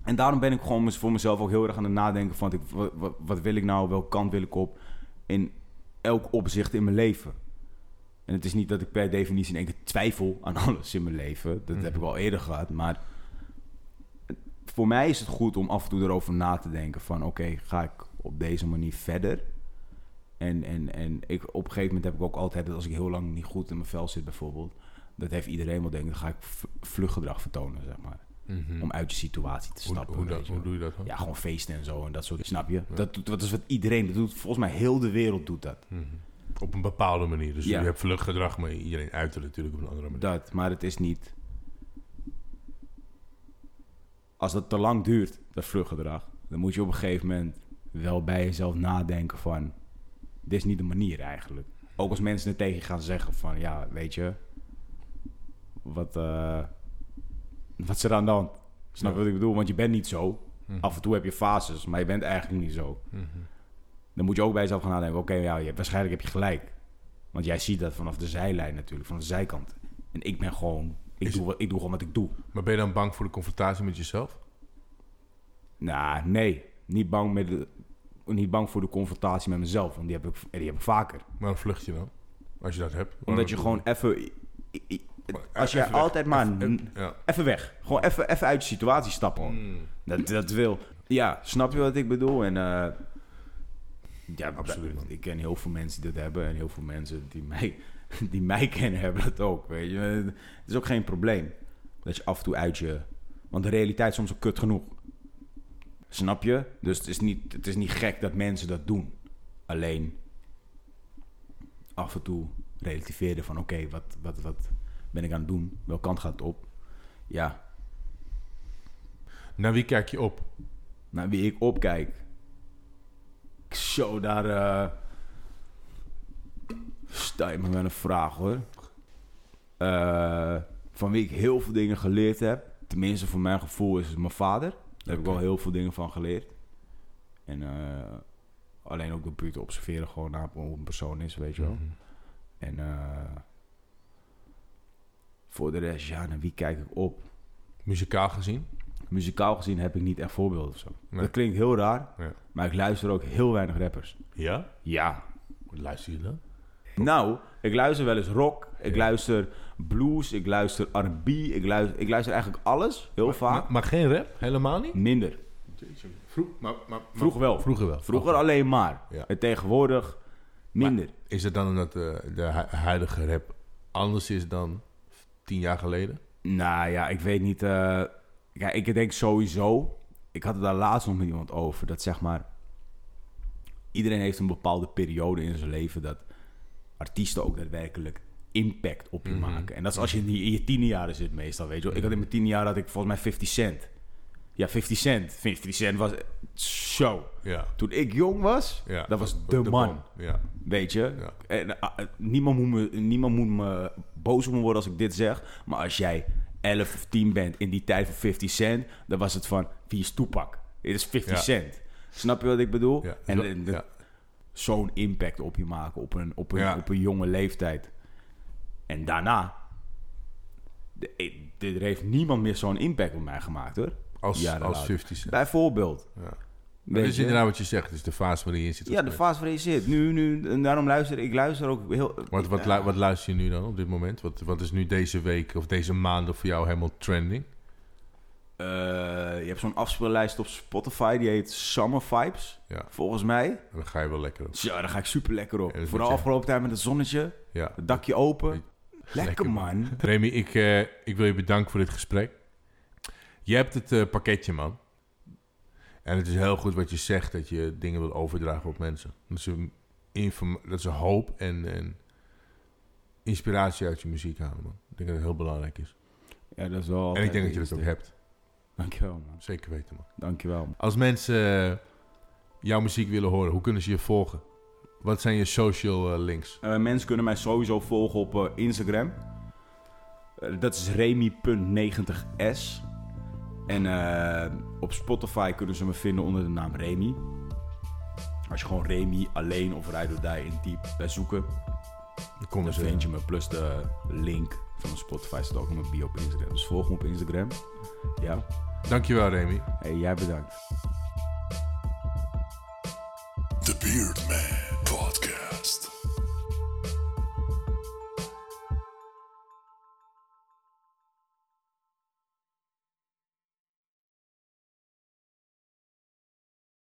En daarom ben ik gewoon voor mezelf ook heel erg aan het nadenken van... Wat, wat wil ik nou? Welke kant wil ik op? In elk opzicht in mijn leven. En het is niet dat ik per definitie in één keer twijfel aan alles in mijn leven. Dat heb ik al eerder gehad. Maar voor mij is het goed om af en toe erover na te denken van... Oké, ga ik op deze manier verder? En, en, en ik, op een gegeven moment heb ik ook altijd... dat als ik heel lang niet goed in mijn vel zit bijvoorbeeld... dat heeft iedereen wel denken... dan ga ik vluchtgedrag vertonen, zeg maar. Om uit je situatie te stappen. hoe, dat, hoe doe je dat dan? Ja, gewoon feesten en zo en dat soort Snap je? Dat, is wat iedereen dat doet. Volgens mij heel de wereld doet dat. Op een bepaalde manier. Dus Ja. je hebt vluchtgedrag, maar iedereen uit het natuurlijk op een andere manier. Dat, maar het is niet... Als dat te lang duurt, dat vluchtgedrag... dan moet je op een gegeven moment wel bij jezelf nadenken van... dit is niet de manier eigenlijk. Ook als mensen het tegen gaan zeggen van... ja, weet je... wat, eh, wat is er aan de hand? Snap je wat ik bedoel? Want je bent niet zo. Mhm. Af en toe heb je fases, maar je bent eigenlijk niet zo. Mhm. Dan moet je ook bij jezelf gaan nadenken... oké, ja, je waarschijnlijk heb je gelijk. Want jij ziet dat vanaf de zijlijn natuurlijk, van de zijkant. En ik ben gewoon... Ik, Is- doe, wat, ik doe gewoon wat ik doe. Maar ben je dan bang voor de confrontatie met jezelf? Nou, nee. Niet bang, met de, niet bang voor de confrontatie met mezelf. Want die heb ik, die heb ik vaker. Waarom vlucht je dan? Als je dat hebt. Omdat je gewoon even... Als je weg. altijd maar... Even- n- Ja. Even weg. Gewoon even, even uit je situatie stappen. hoor. Mm. Dat, dat wil... Ja, snap je wat ik bedoel? En... eh, ja, Absoluut. Ik ken heel veel mensen die dat hebben. En heel veel mensen die mij, die mij kennen hebben dat ook. Weet je. Het is ook geen probleem. Dat je af en toe uit je... Want de realiteit is soms ook kut genoeg. Snap je? Dus het is niet, het is niet gek dat mensen dat doen. Alleen af en toe relativeren van... Oké, wat, wat, wat ben ik aan het doen? Welke kant gaat het op? Ja, Naar wie kijk je op? naar wie ik opkijk. Zo, daar sta je me met een vraag hoor. Eh, van wie ik heel veel dingen geleerd heb. Tenminste, voor mijn gevoel is het mijn vader. Daar heb ik wel heel veel dingen van geleerd. En eh, alleen ook door puur te observeren gewoon naar hoe een persoon is, weet je wel. Mhm. En eh, voor de rest, ja, naar wie kijk ik op? Muzikaal gezien? Muzikaal gezien heb ik niet echt voorbeelden of zo. Nee. Dat klinkt heel raar, Ja. maar ik luister ook heel weinig rappers. Ja? Ja. Luister je dan? Nou, ik luister wel eens rock, ik Ja. luister blues, ik luister R&B, ik luister, ik luister eigenlijk alles, heel Maar, vaak. maar, maar geen rap? Helemaal niet? Minder. Vroeg, maar, maar, Vroeger wel. Vroeger wel. Vroeger alleen maar. Ja. En tegenwoordig minder. Is het dan omdat de, de hu- huidige rap anders is dan tien jaar geleden? Nou ja, ik weet niet. eh ja, ik denk sowieso. Ik had het daar laatst nog met iemand over. Dat zeg maar. Iedereen heeft een bepaalde periode in zijn leven. dat artiesten ook daadwerkelijk impact op je Mhm. maken. En dat is als je in je, in je tiende jaren zit, meestal. Weet je wel. Ik had in mijn tiende jaar had ik volgens mij 50 cent. Ja, 50 cent. 50 cent was zo. Ja. Toen ik jong was, ja. dat was de, man. Ja. Weet je? En, eh, niemand, moet me, niemand moet me boos op me worden als ik dit zeg. Maar als jij 11 of 10 bent in die tijd van 50 cent, dan was het van, wie is Toepak? Dit is 50 Ja. cent. Snap je wat ik bedoel? En zo'n impact op je maken op een, op een, op een jonge leeftijd. En daarna, er heeft niemand meer zo'n impact op mij gemaakt hoor. Als, Jaren als later. 50 cent. Bijvoorbeeld. Ja. Dat is inderdaad wat je zegt. Het is de fase waarin je zit. Ja, de fase waarin je zit. Nu, nu, en daarom luister ik luister ook heel... Wat, wat, lu- wat luister je nu dan op dit moment? Wat, wat is nu deze week of deze maanden voor jou helemaal trending? Eh, je hebt zo'n afspeellijst op Spotify, die heet Summer Vibes, Ja, volgens mij. en dan ga je wel lekker op. Ja, daar ga ik super lekker op. Ja, Vooral je- afgelopen tijd met het zonnetje, Ja. het dakje open. Lekker, Lekker, man. Remy, ik, eh, ik wil je bedanken voor dit gesprek. Je hebt het eh, pakketje, man. En het is heel goed wat je zegt, dat je dingen wil overdragen op mensen. Dat ze, inform- dat ze hoop en, en inspiratie uit je muziek halen, man. Ik denk dat het heel belangrijk is. Ja, dat is wel en ik denk dat je dat ook hebt. Dankjewel, man. Zeker weten, man. Dankjewel. Als mensen eh, jouw muziek willen horen, hoe kunnen ze je volgen? Wat zijn je social eh, links? Eh, mensen kunnen mij sowieso volgen op Instagram. Dat is remy.90s. En eh, op Spotify kunnen ze me vinden onder de naam Remy. Als je gewoon Remy alleen of Ride or Die intypt bij zoeken, Dan komen dan ze. vind je me. Plus de link van Spotify staat ook in mijn bio op Instagram. Dus volg me op Instagram. Ja. Dankjewel, Remy. Hey, jij bedankt. The Beard Man.